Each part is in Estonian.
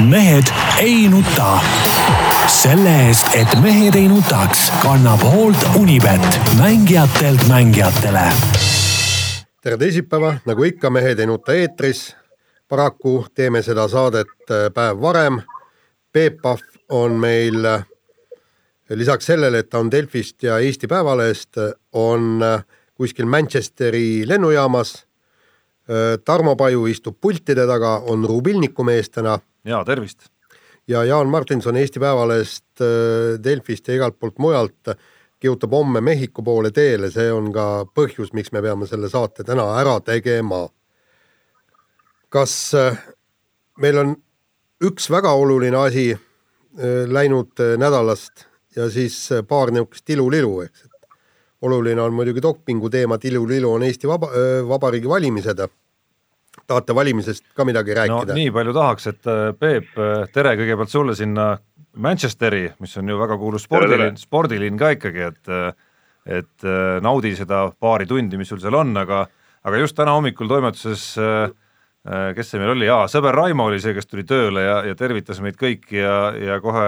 mehed ei nuta. selle eest, et mehed ei nutaks, kannab hoolt Unibet, mängijatelt mängijatele. tere teisipäeva, nagu ikka, Mehed ei nuta eetris. paraku teeme seda saadet äh, päev varem. Peep Pahv on meil äh, lisaks sellele, et ta on Delfist ja Eesti Päevalehest, on äh, kuskil Manchesteri lennujaamas Tarmo Paju istub pultide taga, on rubilniku mees täna ja tervist! ja Jaan Martinson Eesti Päevalehest, äh, Delfist ja igalt poolt mujalt kihutab homme Mehhiko poole teele, see on ka põhjus, miks me peame selle saate täna ära tegema. kas äh, meil on üks väga oluline asi äh, läinud nädalast ja siis paar niisugust ilulilu, eks, et oluline on muidugi dopingu teema, ilulilu on Eesti Vaba, Vabariigi valimised tahate valimisest ka midagi rääkida? no nii palju tahaks, et äh, Peep, äh, tere kõigepealt sulle sinna Manchesteri, mis on ju väga kuulus spordilinn, spordilinn ka ikkagi, et äh, et naudi seda paari tundi, mis sul seal on, aga aga just täna hommikul toimetuses kes see meil oli, jaa, sõber Raimo oli see, kes tuli tööle ja, ja tervitas meid kõiki ja, ja kohe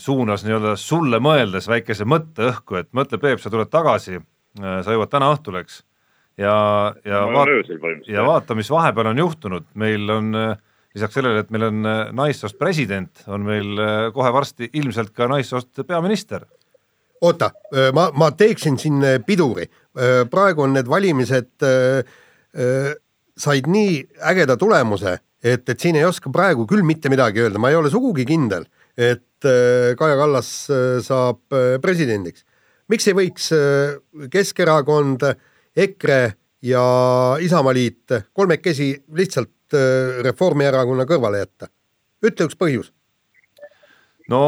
suunas nii-öelda sulle mõeldes väikese mõtte õhku, et mõtle, Peep, sa tuled tagasi, sa jõuad täna õhtul, eks ja, ja vaata, ja vaata, mis vahepeal on juhtunud, meil on äh, lisaks sellele, et meil on äh, naissoost president, on meil äh, kohe varsti ilmselt ka naissoost peaminister. oota, ma, ma teeksin siin piduri. praegu on need valimised, said nii ägeda tulemuse, et, et siin ei oska praegu küll mitte midagi öelda, ma ei ole sugugi kindel, et Kaja Kallas saab presidendiks. miks ei võiks Keskerakond äh, EKRE ja Isamaaliit kolmekesi lihtsalt äh, Reformierakonna kõrvale jätta? ütle üks põhjus. no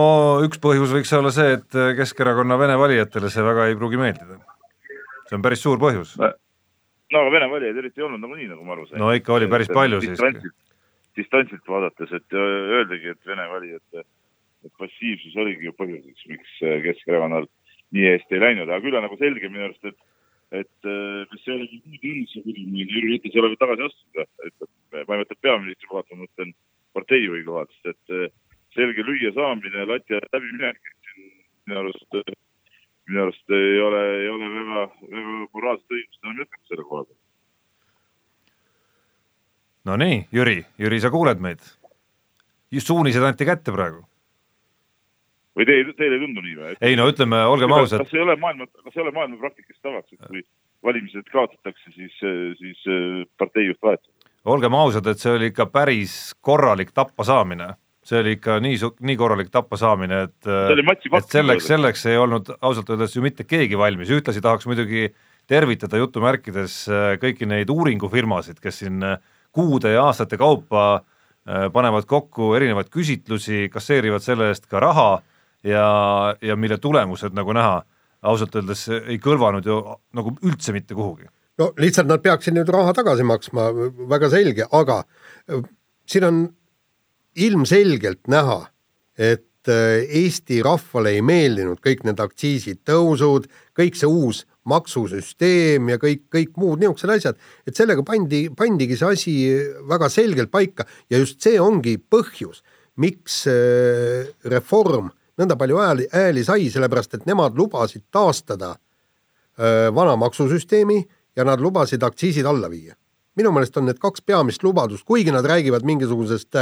üks põhjus võiks olla see, et Keskerakonna vene valijatele see väga ei pruugi meeldida. see on päris suur põhjus. no aga vene valijaid eriti ei olnud nagunii, nagu ma aru sain. no ikka oli päris palju siiski. distantsilt vaadates, et öeldagi, et vene valijate passiivsus oligi ju põhjuseks, miks Keskerakonnal nii hästi ei läinud, aga küll on nagu selge minu arust, et et äh, kas see olegi nüüd üldse kuidagi, Jüri Ratas ei ole veel tagasi astunud, et ma ei mõtle peaministri kohalt, ma mõtlen parteijuhi kohalt, sest et äh, selge lüüasaamine, lati alt läbiminek minu arust, minu arust ei ole, ei ole väga, väga moraalset õigust enam jätkata selle koha peal. no nii, Jüri, Jüri, sa kuuled meid? suunised anti kätte praegu või teil, teile ei tundu nii või? ei no ütleme, olgem ausad. kas ei ole maailma, kas ei ole maailma praktikas tavaks, et kui valimised kaotatakse, siis, siis äh, parteijuht vahetab? olgem ausad, et see oli ikka päris korralik tappasaamine, see oli ikka nii, nii korralik tappasaamine, et et selleks, selleks ei olnud ausalt öeldes ju mitte keegi valmis, ühtlasi tahaks muidugi tervitada jutumärkides äh, kõiki neid uuringufirmasid, kes siin äh, kuude ja aastate kaupa panevad kokku erinevaid küsitlusi, kasseerivad selle eest ka raha ja, ja mille tulemused nagu näha, ausalt öeldes ei kõlvanud ju nagu üldse mitte kuhugi. no lihtsalt nad peaksid nüüd raha tagasi maksma, väga selge, aga äh, siin on ilmselgelt näha, et äh, Eesti rahvale ei meeldinud kõik need aktsiisitõusud, kõik see uus maksusüsteem ja kõik, kõik muud niisugused asjad, et sellega pandi, pandigi see asi väga selgelt paika ja just see ongi põhjus, miks äh, reform nõnda palju hääli, hääli sai, sellepärast et nemad lubasid taastada öö, vana maksusüsteemi ja nad lubasid aktsiisid alla viia. minu meelest on need kaks peamist lubadust, kuigi nad räägivad mingisugusest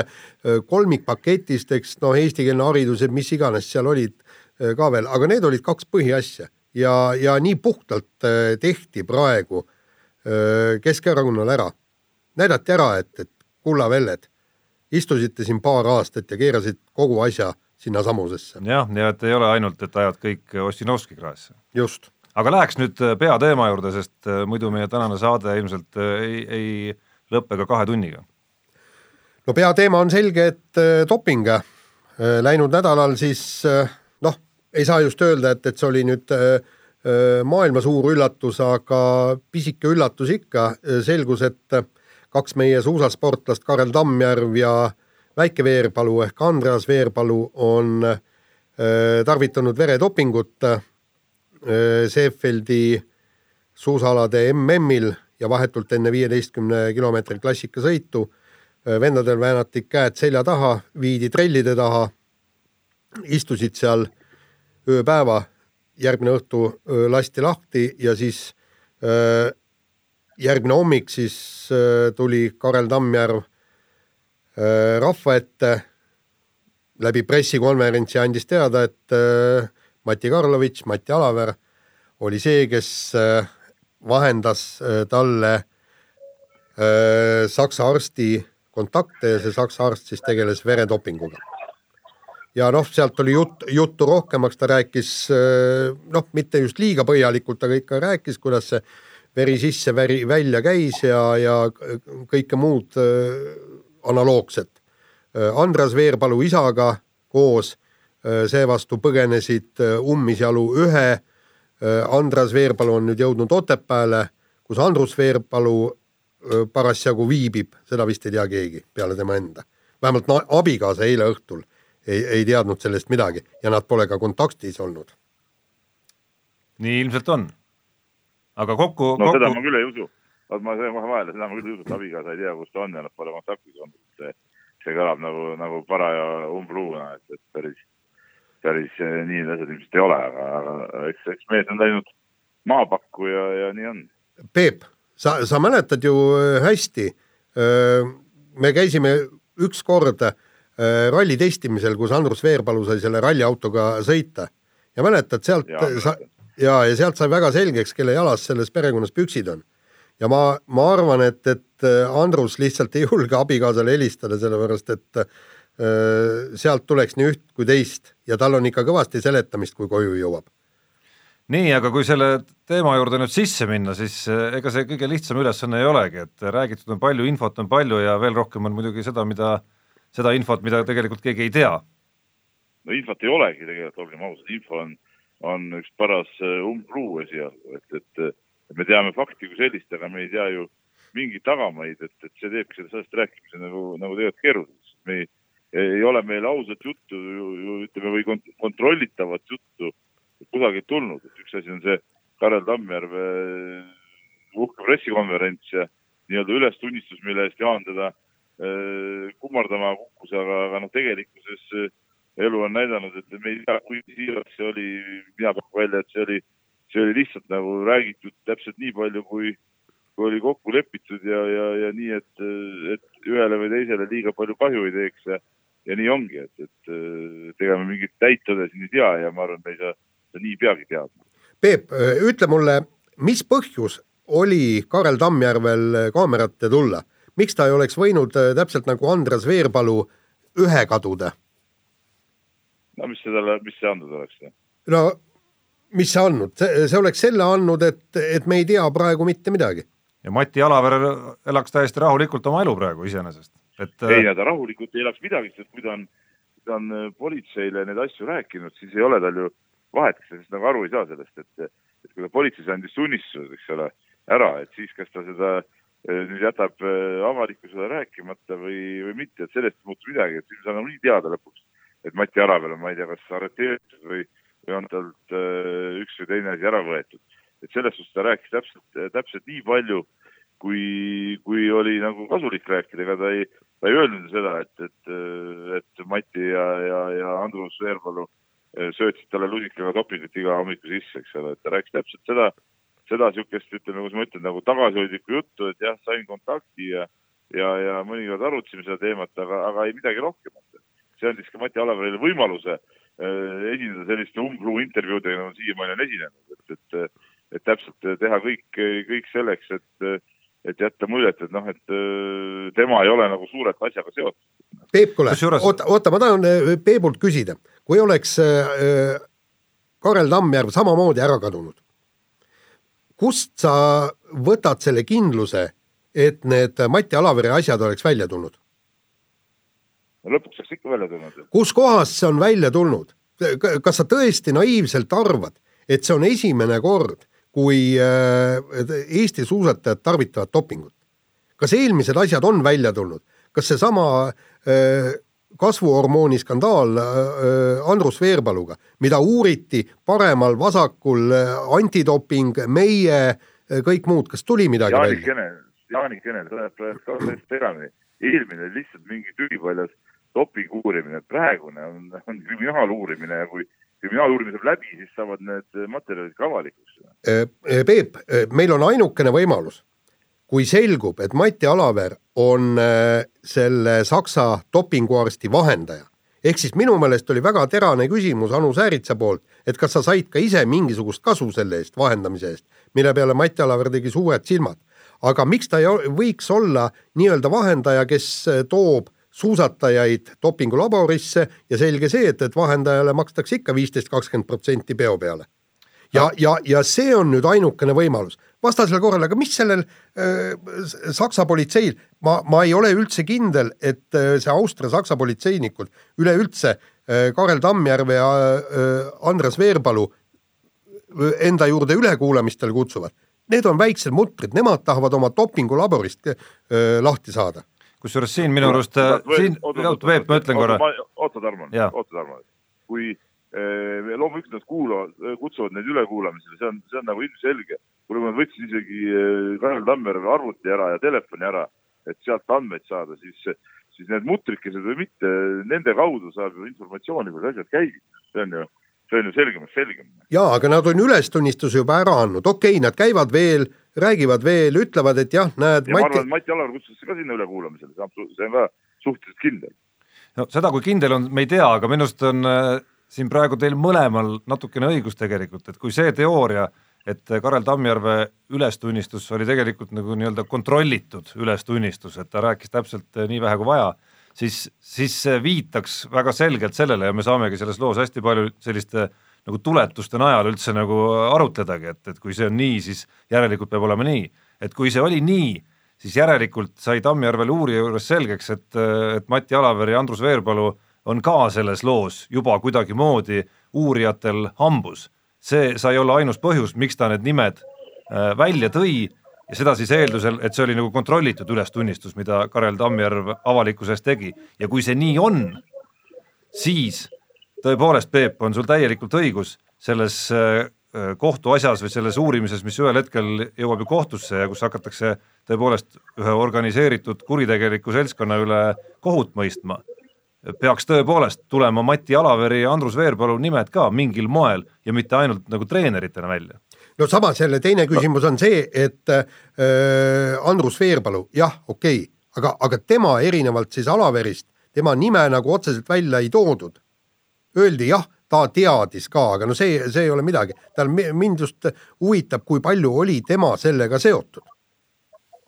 kolmikpaketist, eks noh, eestikeelne haridus ja mis iganes seal olid öö, ka veel, aga need olid kaks põhiasja ja, ja nii puhtalt öö, tehti praegu Keskerakonnal ära. näidati ära, et, et kulla velled, istusite siin paar aastat ja keerasid kogu asja sinnasamusesse. jah, ja et ei ole ainult, et ajad kõik Ossinovski kraesse. just. aga läheks nüüd äh, peateema juurde, sest äh, muidu meie tänane saade ilmselt äh, ei, ei lõpe ka kahe tunniga. no peateema on selge, et doping. Läinud nädalal siis noh, ei saa just öelda, et, et see oli nüüd maailma suur üllatus, aga pisike üllatus ikka, selgus, et kaks meie suusasportlast, Karel Tammjärv ja väike Veerpalu ehk Andreas Veerpalu on äh, tarvitanud veredopingut äh, Seefeldi suusaalade MM-il ja vahetult enne viieteistkümne kilomeetri klassikasõitu vendadel väänati käed selja taha, viidi trellide taha, istusid seal ööpäeva, järgmine õhtu lasti lahti ja siis järgmine hommik siis tuli Karel Tammjärv rahva ette läbi pressikonverentsi andis teada, et Mati Karlovitš, Mati Alaver oli see, kes vahendas talle saksa arsti kontakte ja see saksa arst siis tegeles veredopinguga. ja noh, sealt oli jutt, juttu rohkemaks, ta rääkis noh, mitte just liiga põhjalikult, aga ikka rääkis, kuidas see veri sisse, veri välja käis ja, ja kõike muud analoogset. Andras Veerpalu isaga koos seevastu põgenesid ummisjalu ühe. Andras Veerpalu on nüüd jõudnud Otepääle, kus Andrus Veerpalu parasjagu viibib, seda vist ei tea keegi peale tema enda. vähemalt no abikaasa eile õhtul ei, ei teadnud sellest midagi ja nad pole ka kontaktis olnud. nii ilmselt on. aga kokku no kokku... seda ma küll ei usu. Vot ma sain kohe vahele, seda ma küll et abikaasa ei tea, kus ta on ja nad pole kontaktis olnud. see, see kõlab nagu, nagu paraja umbluuna, et, et päris, päris eh, nii need asjad ilmselt ei ole, aga, aga eks, eks mees on läinud maapakku ja, ja nii on. Peep sa, sa mäletad ju äh, hästi, äh, me käisime ükskord ralli testimisel, kus Andrus Veerpalu sai selle ralliautoga sõita ja mäletad sealt ja, sa, ja, ja sealt sai väga selgeks, kelle jalas selles perekonnas püksid on. Ja ma, ma arvan, et, et Andrus lihtsalt ei julge abikaasale helistada, sellepärast et äh, sealt tuleks nii üht kui teist ja tal on ikka kõvasti seletamist, kui koju jõuab nii, aga kui selle teema juurde nüüd sisse minna, siis eh, ega see kõige lihtsam ülesanne ei olegi, et räägitud on palju, infot on palju ja veel rohkem on muidugi seda, mida, seda infot, mida tegelikult keegi ei tea. no infot ei olegi tegelikult, olgem ausad, info on, on üks paras umbluu esialgu, et, et, et me teame fakti kui sellist, aga me ei tea ju mingeid tagamaid, et, et see teebki sellest rääkimise nagu, nagu tegelikult keeruliseks. me ei, ei ole meil ausat juttu ju, ju ütleme või kont kontrollitavat juttu kusagilt tulnud, et üks asi on see Karel Tammjärve uhke pressikonverents ja nii-öelda ülestunnistus, mille eest Jaan teda äh, kummardama kukkus, aga, aga noh, tegelikkuses äh, elu on näidanud, et me ei tea, kui siiraks see oli, mina pakun välja, et see oli, see oli lihtsalt nagu räägitud täpselt nii palju, kui, kui oli kokku lepitud ja, ja, ja nii, et, et ühele või teisele liiga palju kahju ei teeks ja, ja nii ongi, et, et, et ega me mingit täit tõde siin ei tea ja ma arvan, et me ei saa seda nii peagi teadma. Peep, ütle mulle, mis põhjus oli Karel Tammjärvel kaamerat ette tulla, miks ta ei oleks võinud äh, täpselt nagu Andres Veerpalu ühe kaduda? no mis see talle, mis see andnud oleks? no mis see andnud, see, oleks selle andnud, et, et me ei tea praegu mitte midagi. ja Mati Alaver elaks täiesti rahulikult oma elu praegu iseenesest, et. ei, ta rahulikult ei elaks midagi, sest kui ta on, ta on politseile neid asju rääkinud, siis ei ole tal ju vahet, kas sa siis nagu aru ei saa sellest, et, et kui ta politseis andis tunnistuse, eks ole, ära, et siis kas ta seda eh, nüüd jätab avalikkusele rääkimata või, või mitte, et sellest ei muutu midagi, et siis me saame nii teada lõpuks, et Mati Aravel on, ma ei tea, kas arreteeritud või, või on talt äh, üks või teine asi ära võetud. et selles suhtes ta rääkis täpselt, täpselt nii palju, kui, kui oli nagu kasulik rääkida, ega ta ei, ta ei öelnud seda, et, et, et Mati ja, ja, ja Andrus Veerpalu äh, söötsid talle lusikaga topingut iga hommiku sisse, eks ole, et ta rääkis täpselt seda, seda niisugust, ütleme, kuidas ma ütlen, nagu tagasihoidlikku juttu, et jah, sain kontakti ja ja, ja mõnikord arutasime seda teemat, aga, aga ei midagi rohkemat. see andis ka Mati Alaverile võimaluse äh, esineda selliste umbluu intervjuudega, nagu siiamaani on esinenud, et, et, et täpselt teha kõik, kõik selleks, et et jätta muljet, et noh, et tema ei ole nagu suurelt asjaga seotud. Peep, kuule, oota, oota, ma tahan Peebult küsida kui oleks äh, äh, Karel Tammjärv samamoodi ära kadunud, kust sa võtad selle kindluse, et need Mati Alavere asjad oleks välja tulnud? No lõpuks oleks ikka välja tulnud. kus kohast see on välja tulnud? kas sa tõesti naiivselt arvad, et see on esimene kord, kui äh, Eesti suusatajad tarvitavad dopingut? kas eelmised asjad on välja tulnud? kas seesama äh, kasvuhormooni skandaal äh, Andrus Veerpaluga, mida uuriti paremal, vasakul, antidoping, meie, kõik muud, kas tuli midagi Jaanik välja? Kene, Jaanik Kene, sa oled ka täiesti segamini. eelmine lihtsalt mingi tühipaljas dopingu uurimine, praegune on, on kriminaaluurimine ja kui kriminaaluurimine saab läbi, siis saavad need materjalid ka avalikuks. Äh, äh, Peep, äh, meil on ainukene võimalus, kui selgub, et Mati Alaver on selle Saksa dopinguarsti vahendaja, ehk siis minu meelest oli väga terane küsimus Anu Sääritsa poolt, et kas sa said ka ise mingisugust kasu selle eest, vahendamise eest, mille peale Mati Alaver tegi suured silmad aga miks ta ei võiks olla nii-öelda vahendaja, kes äh, toob suusatajaid dopingulaborisse ja selge see, et, et vahendajale makstakse ikka viisteist, kakskümmend protsenti peo peale. ja, ja, ja see on nüüd ainukene võimalus. vastasel korral, aga mis sellel äh, Saksa politseil, ma, ma ei ole üldse kindel, et äh, see Austria-Saksa politseinikud üleüldse äh, Karel Tammjärve ja äh, Andres Veerpalu äh, enda juurde ülekuulamistel kutsuvad need on väiksed mutrid, nemad tahavad oma dopingulaborist öö, lahti saada. Kusjuures siin minu arust, siin, oota Peep, ma ütlen korra. oota, Tarmo, oota, Tarmo, kui loomulikult nad kuulavad, kutsuvad neid ülekuulamisele, see on, see on nagu ilmselge. kui nad võtsid isegi Kaarel Tammjärve arvuti ära ja telefoni ära, et sealt andmeid saada, siis, siis need mutrikesed või mitte, nende kaudu saab ju informatsiooni, kuidas asjad käivad, see on ju see on ju selgemast selgem. jaa, aga nad on ülestunnistuse juba ära andnud, okei okay,, nad käivad veel, räägivad veel, ütlevad, et jah, näed. ja Mati... ma arvan, et Mati Alar kutsus ka sinna ülekuulamisele, see on ka suhteliselt kindel. no seda, kui kindel on, me ei tea, aga minu arust on äh, siin praegu teil mõlemal natukene õigus tegelikult, et kui see teooria, et Karel Tammjärve ülestunnistus oli tegelikult nagu nii-öelda kontrollitud ülestunnistus, et ta rääkis täpselt äh, nii vähe kui vaja siis, siis see viitaks väga selgelt sellele ja me saamegi selles loos hästi palju selliste nagu tuletuste najal üldse nagu arutledagi, et, et kui see on nii, siis järelikult peab olema nii. et kui see oli nii, siis järelikult sai Tammjärvel uurija juures selgeks, et, et Mati Alaver ja Andrus Veerpalu on ka selles loos juba kuidagimoodi uurijatel hambus. see sai olla ainus põhjus, miks ta need nimed äh, välja tõi ja seda siis eeldusel, et see oli nagu kontrollitud ülestunnistus, mida Karel Tammjärv avalikkuse ees tegi ja kui see nii on, siis tõepoolest, Peep, on sul täielikult õigus selles äh, kohtuasjas või selles uurimises, mis ühel hetkel jõuab ju kohtusse ja kus hakatakse tõepoolest ühe organiseeritud kuritegeliku seltskonna üle kohut mõistma, peaks tõepoolest tulema Mati Alaveri ja Andrus Veerpalu nimed ka mingil moel ja mitte ainult nagu treeneritena välja no samas jälle teine küsimus on see, et äh, Andrus Veerpalu, jah, okei okay,, aga, aga tema erinevalt siis Alaverist, tema nime nagu otseselt välja ei toodud. Öeldi jah, ta teadis ka, aga no see, see ei ole midagi. tal, mind just huvitab, kui palju oli tema sellega seotud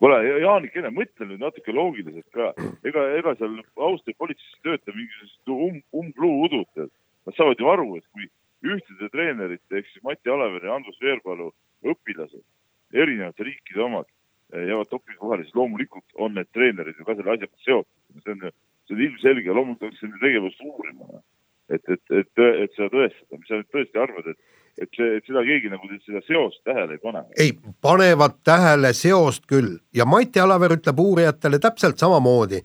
kuule, Jaanikene, mõtle nüüd natuke loogiliselt ka, ega, ega seal Austria politseis ei tööta mingisugust um, umbluudut, et nad saavad ju aru, et kui ühtede treenerite ehk siis Mati Aleveri ja Andrus Veerpalu õpilased, erinevate riikide omad, eh, jäävad dopingu vahele, siis loomulikult on need treenerid ju ka selle asjaga seotud. see on, see on ilmselge, loomulikult peaks nende tegevust uurima. Et, et, et, et seda tõestada, mis sa nüüd tõesti arvad, et, et see, et seda keegi nagu seda seost tähele ei pane? ei, panevad tähele seost küll ja Mati Alaver ütleb uurijatele täpselt samamoodi.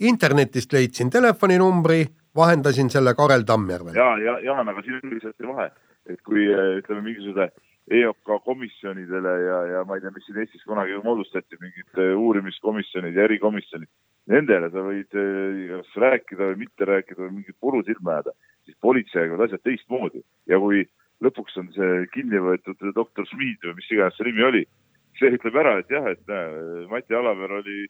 internetist leidsin telefoninumbri vahendasin selle Karel Tammjärvel. ja, ja, Jaan, aga siin on lihtsalt see vahe, et kui eh, ütleme mingisuguse EOK komisjonidele ja, ja ma ei tea, mis siin Eestis kunagi moodustati, mingid eh, uurimiskomisjonid ja erikomisjonid, nendele sa võid eh, kas rääkida või mitte rääkida või mingit puru silma ajada, siis politseiga on asjad teistmoodi. Ja kui lõpuks on see kinni võetud doktor Schmid või mis iganes see nimi oli, see ütleb ära, et jah, et näe, Mati Alaver oli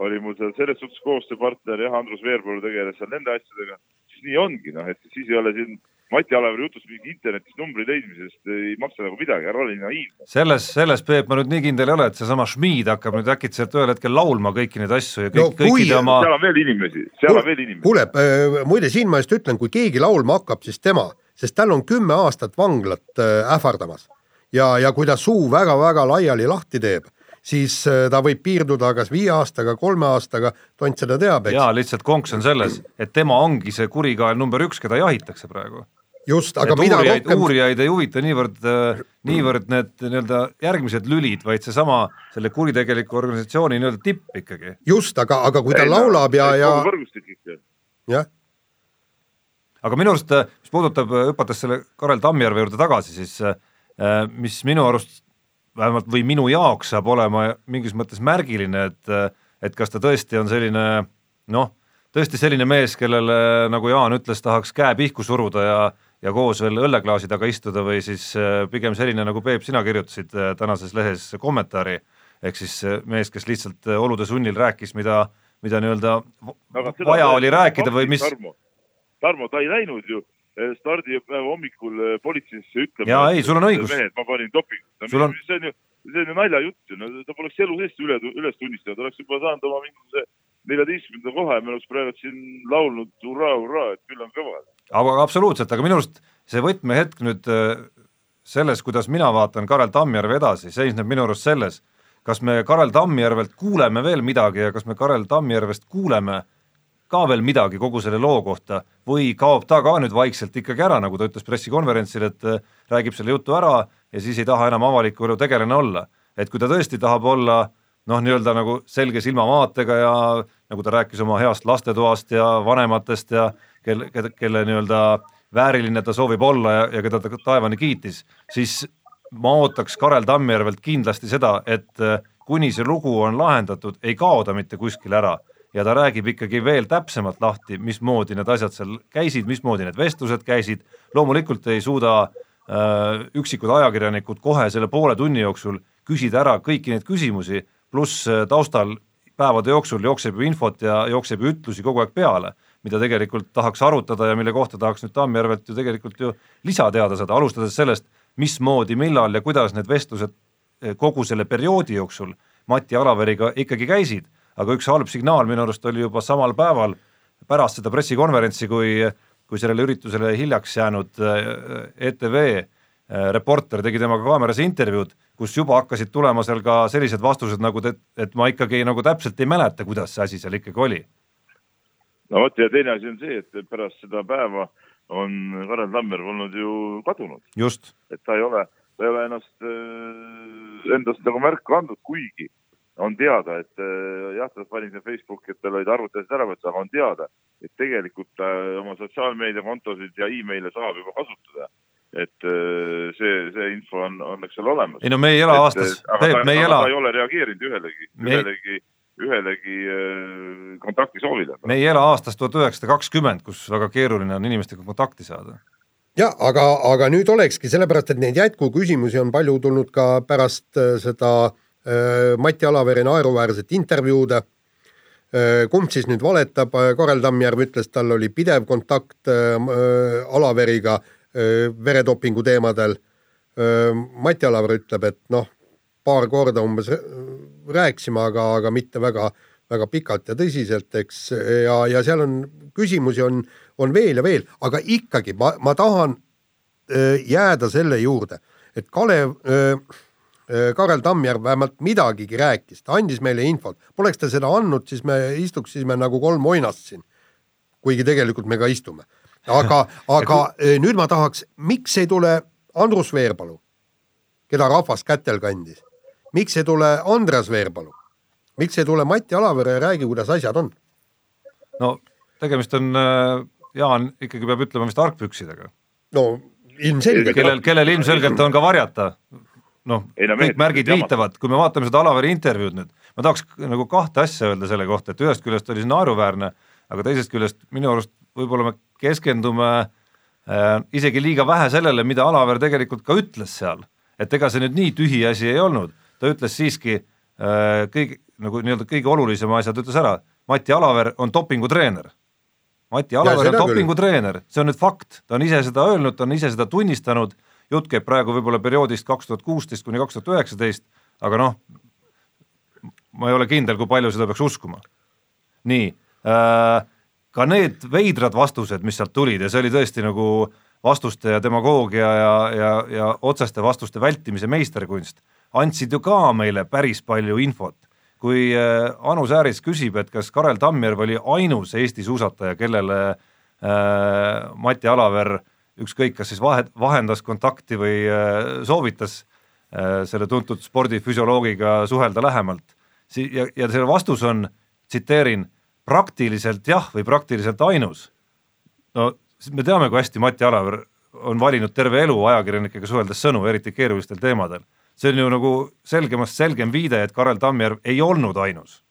oli mul seal selles suhtes koostööpartner jah, Andrus Veerpalu tegeles seal nende asjadega, siis nii ongi, noh, et siis ei ole siin Mati Aleveri jutust mingi internetist numbri leidmisest ei maksa nagu midagi, ära ole nii naiivne. selles, selles Peep ma nüüd nii kindel ei ole, et seesama Schmid hakkab nüüd äkitselt ühel hetkel laulma kõiki neid asju ja kõik no,, kõikide oma seal on veel inimesi, seal on veel inimesi. kuule äh,, muide siin ma just ütlen, kui keegi laulma hakkab, siis tema, sest tal on kümme aastat vanglat äh, ähvardamas. ja, ja kui ta suu väga-väga laiali lahti teeb siis äh, ta võib piirduda kas viie aastaga, kolme aastaga, tont seda teab, eks. jaa, lihtsalt konks on selles, et tema ongi see kurikael number üks, keda jahitakse praegu. Just, aga et mida uurijaid, rohkem uurijaid ei huvita niivõrd, äh, niivõrd need nii-öelda järgmised lülid, vaid seesama selle kuritegeliku organisatsiooni nii-öelda tipp ikkagi. just, aga, aga kui ta ei, laulab ja, ja võrgustik ikka. jah aga minu arust, mis puudutab, hüpates selle Karel Tammjärve juurde tagasi, siis mis minu arust vähemalt või minu jaoks saab olema mingis mõttes märgiline, et et kas ta tõesti on selline noh, tõesti selline mees, kellele nagu Jaan ütles, tahaks käe pihku suruda ja ja koos veel õlleklaasi taga istuda või siis äh, pigem selline, nagu Peep, sina kirjutasid äh, tänases lehes kommentaari, ehk siis äh, mees, kes lihtsalt olude sunnil rääkis, mida, mida nii-öelda vaja oli rääkida või mis Tarmo, ta ei läinud ju stardipäeva hommikul politseisse ütlema. jaa, ei, sul on õigus. mehed, ma panin dopingut see on ju, see on ju naljajutt ju, no ta poleks elu seest üle, üles tunnistanud, ta oleks juba saanud oma mingisuguse neljateistkümnenda koha ja me oleks praegu siin laulnud hurraa, hurraa, et küll on kõva. aga absoluutselt, aga minu arust see võtmehetk nüüd äh, selles, kuidas mina vaatan Karel Tammjärve edasi, seisneb minu arust selles, kas me Karel Tammjärvelt kuuleme veel midagi ja kas me Karel Tammjärvest kuuleme ka veel midagi kogu selle loo kohta või kaob ta ka nüüd vaikselt ikkagi ära, nagu ta ütles pressikonverentsil, et äh, räägib selle jutu ära ja siis ei taha enam avaliku elu tegelane olla. et kui ta tõesti tahab olla noh, nii-öelda nagu selge silmavaatega ja nagu ta rääkis oma heast lastetoast ja vanematest ja kelle, kelle, kelle nii-öelda vääriline ta soovib olla ja, ja keda ta taevani kiitis, siis ma ootaks Karel Tammjärvelt kindlasti seda, et äh, kuni see lugu on lahendatud, ei kao ta mitte kuskile ära. Ja ta räägib ikkagi veel täpsemalt lahti, mismoodi need asjad seal käisid, mismoodi need vestlused käisid, loomulikult ei suuda äh, üksikud ajakirjanikud kohe selle poole tunni jooksul küsida ära kõiki neid küsimusi, pluss äh, taustal päevade jooksul jookseb ju infot ja jookseb ju ütlusi kogu aeg peale, mida tegelikult tahaks arutada ja mille kohta tahaks nüüd Tammjärvelt ju tegelikult ju lisa teada saada, alustades sellest, mismoodi, millal ja kuidas need vestlused äh, kogu selle perioodi jooksul Mati Alaveriga ikkagi käisid, aga üks halb signaal minu arust oli juba samal päeval pärast seda pressikonverentsi, kui, kui sellele üritusele hiljaks jäänud äh, ETV reporter tegi temaga kaameras intervjuud kus juba hakkasid tulema seal ka sellised vastused nagu, et, ma ikkagi nagu täpselt ei mäleta, kuidas see asi seal ikkagi oli. no vot ja teine asi on see, et pärast seda päeva on Karel Tammer olnud ju kadunud. et ta ei ole, ta ei ole ennast, äh, endast nagu märku andnud, kuigi on teada, et äh, jah, ta pani sinna Facebooki, et tal olid arvutised ära võtta, aga on teada, et tegelikult ta oma sotsiaalmeediakontosid ja email'e saab juba kasutada et äh, see, see info on, on eks seal olemas. ei no me ei ela aastas, Peep, me ei ela. ta ei ole reageerinud ühelegi me..., ühelegi, ühelegi äh, kontaktisoovile. me ei ela aastas tuhat üheksasada kakskümmend, kus väga keeruline on inimestega kontakti saada. jah, aga, aga nüüd olekski, sellepärast et neid jätkuküsimusi on palju tulnud ka pärast äh, seda äh, Mati Alavere naeruväärset intervjuud äh, kumb siis nüüd valetab, Karel Tammjärv ütles, tal oli pidev kontakt äh, Alaveriga veredopingu teemadel. Mati Alaver ütleb, et noh, paar korda umbes rääkisime, aga, aga mitte väga, väga pikalt ja tõsiselt, eks, ja, ja seal on küsimusi on, on veel ja veel, aga ikkagi ma, ma tahan jääda selle juurde, et Kalev Karel Tammjärv vähemalt midagigi rääkis, ta andis meile infot, poleks ta seda andnud, siis me istuksime nagu kolm oinast siin. kuigi tegelikult me ka istume aga, aga kui... nüüd ma tahaks, miks ei tule Andrus Veerpalu, keda rahvas kätel kandis, miks ei tule Andreas Veerpalu, miks ei tule Mati Alavere ja räägi, kuidas asjad on? no tegemist on, äh, Jaan ikkagi peab ütlema vist argpüksidega. no ilmselgelt. kellel, kellel ilmselgelt on ka varjata. noh, kõik märgid viitavad, kui me vaatame seda Alavere intervjuud nüüd, ma tahaks nagu kahte asja öelda selle kohta, et ühest küljest oli see naeruväärne, aga teisest küljest minu arust võib-olla me keskendume äh, isegi liiga vähe sellele, mida Alaver tegelikult ka ütles seal, et ega see nüüd nii tühi asi ei olnud, ta ütles siiski äh, kõige nagu nii-öelda kõige olulisema asja ta ütles ära, Mati Alaver on dopingutreener. Mati Alaver on dopingutreener, see on nüüd fakt, ta on ise seda öelnud, ta on ise seda tunnistanud, jutt käib praegu võib-olla perioodist kaks tuhat kuusteist kuni kaks tuhat üheksateist, aga noh, ma ei ole kindel, kui palju seda peaks uskuma. nii äh,, ka need veidrad vastused, mis sealt tulid ja see oli tõesti nagu vastuste ja demagoogia ja, ja, ja otseste vastuste vältimise meisterkunst, andsid ju ka meile päris palju infot. kui äh, Anu Sääris küsib, et kas Karel Tammjärv oli ainus Eesti suusataja, kellele äh, Mati Alaver ükskõik, kas siis vahet, vahendas kontakti või äh, soovitas äh, selle tuntud spordifüsioloogiga suhelda lähemalt, ja, ja selle vastus on, tsiteerin praktiliselt jah või praktiliselt ainus. no me teame, kui hästi Mati Alaver on valinud terve elu ajakirjanikega suheldes sõnu, eriti keerulistel teemadel. see on ju nagu selgemast selgem viide, et Karel Tammjärv ei olnud ainus.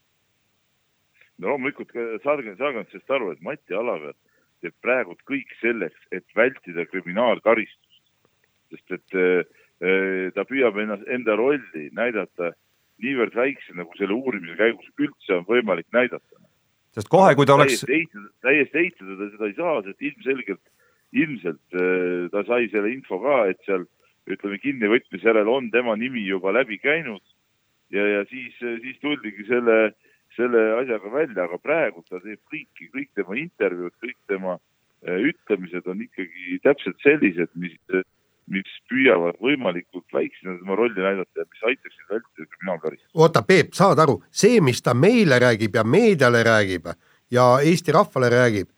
no loomulikult saage, saage nüüd sellest aru, et Mati Alaver teeb praegult kõik selleks, et vältida kriminaalkaristust. sest et äh, ta püüab ennast, enda rolli näidata niivõrd väikse, nagu selle uurimise käigus üldse on võimalik näidata. Sest kohe, kui ta oleks täiesti eitada, ta seda ei saa, sest ilmselgelt, ilmselt äh, ta sai selle info ka, et seal ütleme, kinnivõtmise järel on tema nimi juba läbi käinud. Ja, ja siis, siis tuldigi selle äh, selle asjaga välja, aga praegu ta teeb kõiki, kõik tema intervjuud, kõik tema äh, ütlemised on ikkagi täpselt sellised, mis, mis püüavad võimalikult väiksena tema rolli näidata ja mis aitaksid vältida kriminaalkaristust. oota, Peep, saad aru, see, mis ta meile räägib ja meediale räägib ja Eesti rahvale räägib,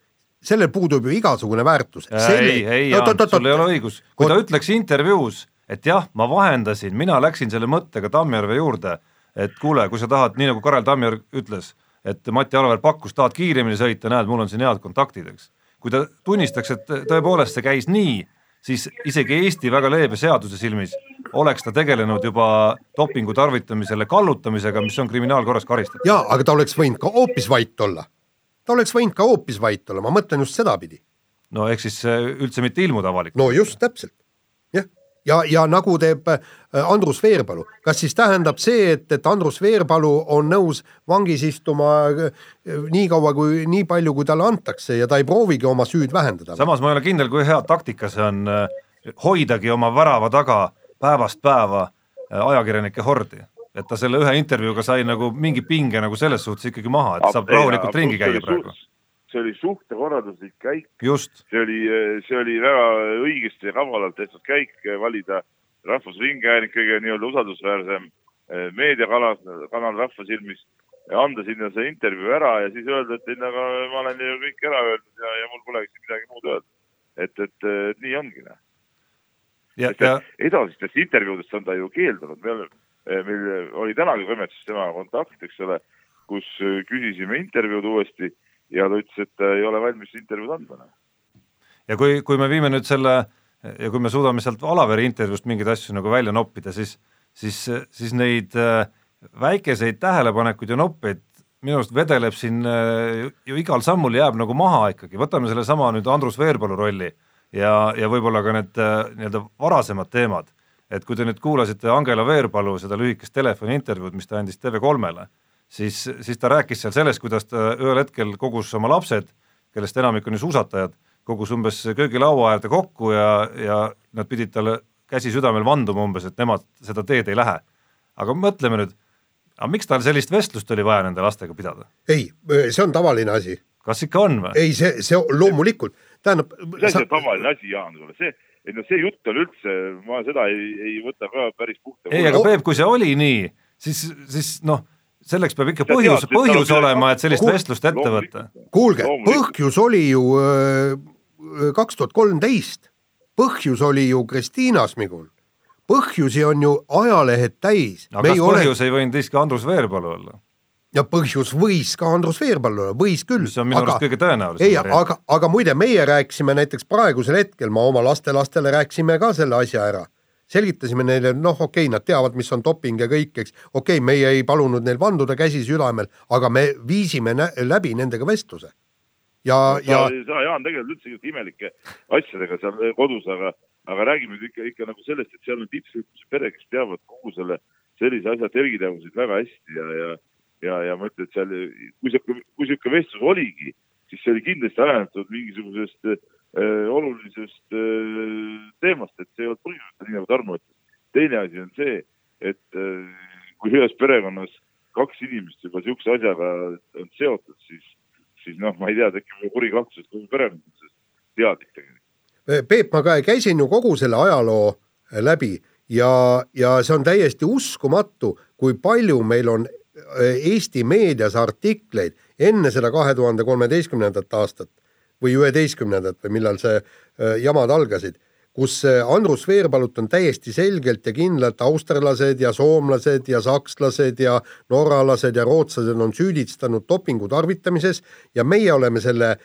sellel puudub ju igasugune väärtus. ei, ei Jaan, sul ei ole õigus, kui ta ütleks intervjuus, et jah, ma vahendasin, mina läksin selle mõttega Tammjärve juurde et kuule, kui sa tahad, nii nagu Karel Tammjärv ütles, et Mati Alaver pakkus, tahad kiiremini sõita, näed, mul on siin head kontaktid, eks. kui ta tunnistaks, et tõepoolest see käis nii, siis isegi Eesti väga leebe seaduse silmis oleks ta tegelenud juba dopingu tarvitamisele kallutamisega, mis on kriminaalkorras karistatav. jaa, aga ta oleks võinud ka hoopis vait olla. ta oleks võinud ka hoopis vait olla, ma mõtlen just sedapidi. no ehk siis äh, üldse mitte ilmuda avalikkusele. no just, täpselt ja, ja nagu teeb äh, Andrus Veerpalu, kas siis tähendab see, et, et Andrus Veerpalu on nõus vangis istuma äh, nii kaua kui, nii palju, kui talle antakse ja ta ei proovigi oma süüd vähendada? samas ma ei ole kindel, kui hea taktika see on äh, hoidagi oma värava taga päevast päeva ajakirjanike hordi, et ta selle ühe intervjuuga sai nagu mingi pinge nagu selles suhtes ikkagi maha, et saab rahulikult ringi käia praegu see oli suhtekorralduslik käik. see oli, see oli väga õigesti ja kavalalt tehtud käik valida Rahvusringhääling kõige nii-öelda usaldusväärsem eh, meediakanal, kanal rahva silmis, anda sinna see intervjuu ära ja siis öelda, et ei, aga ma olen ju kõik ära öelnud ja, ja mul polegi midagi muud öelda. et, et, et nii ongi, noh. Ja... edasistest intervjuudest on ta ju keeldunud, me oleme, eh, meil oli tänagi toimetuses temaga kontakt, eks ole, kus eh, küsisime intervjuud uuesti ja ta ütles, et ei ole valmis intervjuud andma. Noh. ja kui, kui me viime nüüd selle ja kui me suudame sealt Alaveri intervjuust mingeid asju nagu välja noppida, siis, siis, siis neid äh, väikeseid tähelepanekuid ja noppeid minu arust vedeleb siin äh, ju igal sammul jääb nagu maha ikkagi, võtame sellesama nüüd Andrus Veerpalu rolli ja, ja võib-olla ka need äh, nii-öelda varasemad teemad, et kui te nüüd kuulasite Angela Veerpalu seda lühikest telefoniintervjuud, mis ta andis TV3-le, siis, siis ta rääkis seal sellest, kuidas ta ühel hetkel kogus oma lapsed, kellest enamik on ju suusatajad, kogus umbes köögilaua äärde kokku ja, ja nad pidid talle käsi südamel vanduma umbes, et nemad seda teed ei lähe. aga mõtleme nüüd, aga miks tal sellist vestlust oli vaja nende lastega pidada? ei, see on tavaline asi. kas ikka on või? ei, see, see loomulikult, tähendab. see on sa... tavaline asi, Jaan, see, et noh, see jutt on üldse, ma seda ei, ei võta ka päris puhta. ei, aga Peep, kui see oli nii, siis, siis noh selleks peab ikka põhjus, põhjus olema, et sellist vestlust ette võtta. kuulge, põhjus oli ju kaks tuhat kolmteist, põhjus oli ju Kristiina Smigul. põhjusi on ju ajalehed täis. aga kas põhjus ole... ei võinud siiski Andrus Veerpalu olla? ja põhjus võis ka Andrus Veerpalu olla, võis küll. see on minu arust kõige tõenäolisem. ei, aga, aga muide, meie rääkisime näiteks praegusel hetkel, ma oma lastelastele rääkisime ka selle asja ära selgitasime neile, noh, okei okay,, nad teavad, mis on doping ja kõik, eks, okei okay,, meie ei palunud neil vanduda käsi südamel, aga me viisime läbi nendega vestluse. ja no,, ja sa, Jaan, tegeled üldse imelike asjadega seal kodus, aga, aga räägime ikka, ikka nagu sellest, et seal on tippsündmuse pere, kes teavad kogu selle, sellise asja tervitegevusid väga hästi ja, ja ja, ja ma ütlen, et seal, kui sihuke, kui sihuke vestlus oligi, siis see oli kindlasti ajendatud mingisugusest olulisest äh, teemast, et see ei olnud põhjuseta, nii nagu Tarmo ütles. teine asi on see, et äh, kui ühes perekonnas kaks inimest juba niisuguse asjaga on seotud, siis, siis noh, ma ei tea, tekib kuri kahtlus, et kogu perekond on sellest teadlik tegelikult. Peep, ma ka käisin ju kogu selle ajaloo läbi ja, ja see on täiesti uskumatu, kui palju meil on Eesti meedias artikleid enne seda kahe tuhande kolmeteistkümnendat aastat või üheteistkümnendat või millal see jamad algasid, kus Andrus Veerpalut on täiesti selgelt ja kindlalt austerlased ja soomlased ja sakslased ja norralased ja rootslased on süüdistanud dopingu tarvitamises ja meie oleme selle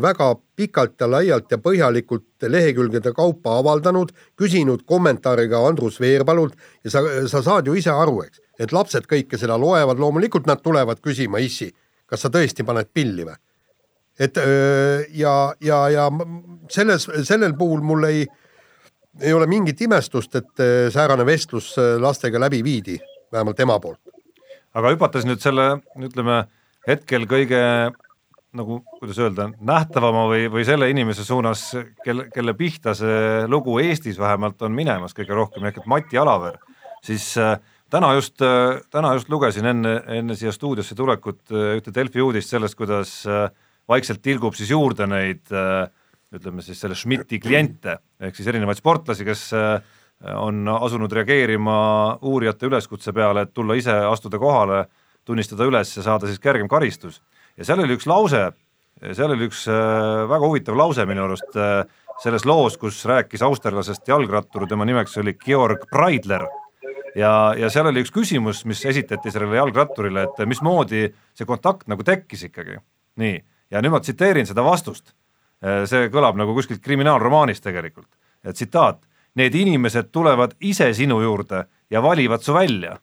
väga pikalt ja laialt ja põhjalikult lehekülgede kaupa avaldanud, küsinud kommentaari ka Andrus Veerpalult ja sa, sa saad ju ise aru, eks, et lapsed kõike seda loevad, loomulikult nad tulevad küsima, issi kas sa tõesti paned pilli või? Et ja, ja, ja selles, sellel puhul mul ei, ei ole mingit imestust, et säärane vestlus lastega läbi viidi, vähemalt ema poolt. aga hüpates nüüd selle, ütleme hetkel kõige nagu kuidas öelda, nähtavama või, või selle inimese suunas, kelle, kelle pihta see lugu Eestis vähemalt on minemas kõige rohkem, ehk et Mati Alaver, siis äh, täna just täna just lugesin enne, enne siia stuudiosse tulekut ühte Delfi uudist sellest, kuidas äh, vaikselt tilgub siis juurde neid äh, ütleme siis selle Schmidti kliente, ehk siis erinevaid sportlasi, kes äh, on asunud reageerima uurijate üleskutse peale, et tulla ise, astuda kohale, tunnistada üles ja saada siis kergem karistus. Ja seal oli üks lause, seal oli üks äh, väga huvitav lause minu arust selles loos, kus rääkis austerlasest jalgrattur, tema nimeks oli Georg Breidler. Ja, ja seal oli üks küsimus, mis esitati sellele jalgratturile, et mismoodi see kontakt nagu tekkis ikkagi. nii, ja nüüd ma tsiteerin seda vastust. Äh, see kõlab nagu kuskilt kriminaalromaanist tegelikult, tsitaat. Need inimesed tulevad ise sinu juurde ja valivad su välja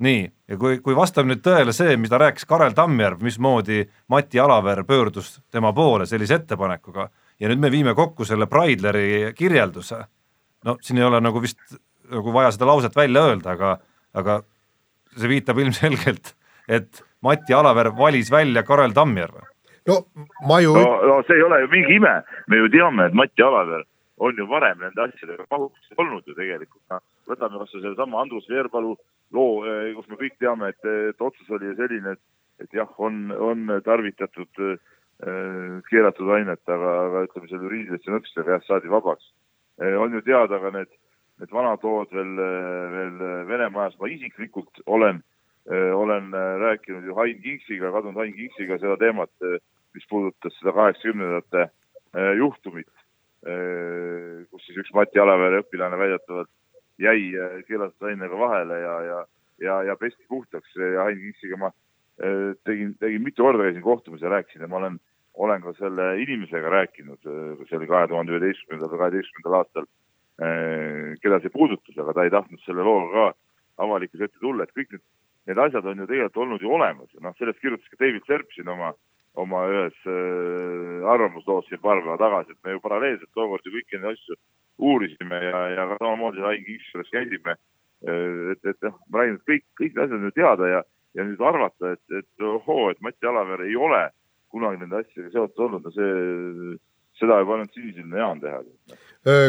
nii, ja kui, kui vastab nüüd tõele see, mida rääkis Karel Tammjärv, mismoodi Mati Alaver pöördus tema poole sellise ettepanekuga ja nüüd me viime kokku selle Breidleri kirjelduse, no siin ei ole nagu vist nagu vaja seda lauset välja öelda, aga, aga see viitab ilmselgelt, et Mati Alaver valis välja Karel Tammjärve. No ma ju no, no see ei ole ju mingi ime, me ju teame, et Mati Alaver on ju varem nende asjadega pahuks olnud ju tegelikult, noh, võtame või sellesama Andrus Veerpalu loo, eh, kus me kõik teame, et, et otsus oli selline, et, et jah, on, on tarvitatud äh, keelatud ainet, aga, aga ütleme, selle juriidiliste nõkstega jah, saadi vabaks. Äh,. on ju teada ka need, need vanad lood veel, veel Venemaas, ma isiklikult olen äh,, olen rääkinud ju Hain Kingsiga, kadunud Hain Kingsiga seda teemat, mis puudutas seda kaheksakümnendate juhtumit Äh, kus siis üks Mati Alavere õpilane väidetavalt jäi äh, keelatud ainega vahele ja, ja, ja, ja pesti puhtaks. Ja Ain Kiksiga ma äh, tegin, tegin mitu korda käisin kohtumas ja rääkisin ja ma olen, olen ka selle inimesega rääkinud, see oli kahe tuhande üheteistkümnendal kaheteistkümnendal aastal, keda see puudutas, aga ta ei tahtnud selle looga ka avalikkuse ette tulla, et kõik need, need asjad on ju tegelikult olnud ju olemas ja noh, sellest kirjutas ka David Serp siin oma oma ühes äh, arvamusloos siin paar päeva tagasi, et me ju paralleelselt tookord ju kõiki neid asju uurisime ja, ja ka samamoodi Lain Kiks juures käisime. Äh, et, et noh, ma räägin, et kõik, kõik need asjad on ju teada ja, ja nüüd arvata, et, et ohoo, et Mati Alaver ei ole kunagi nende asjadega seotud olnud, no see, seda juba ainult sinisilmne Jaan teha.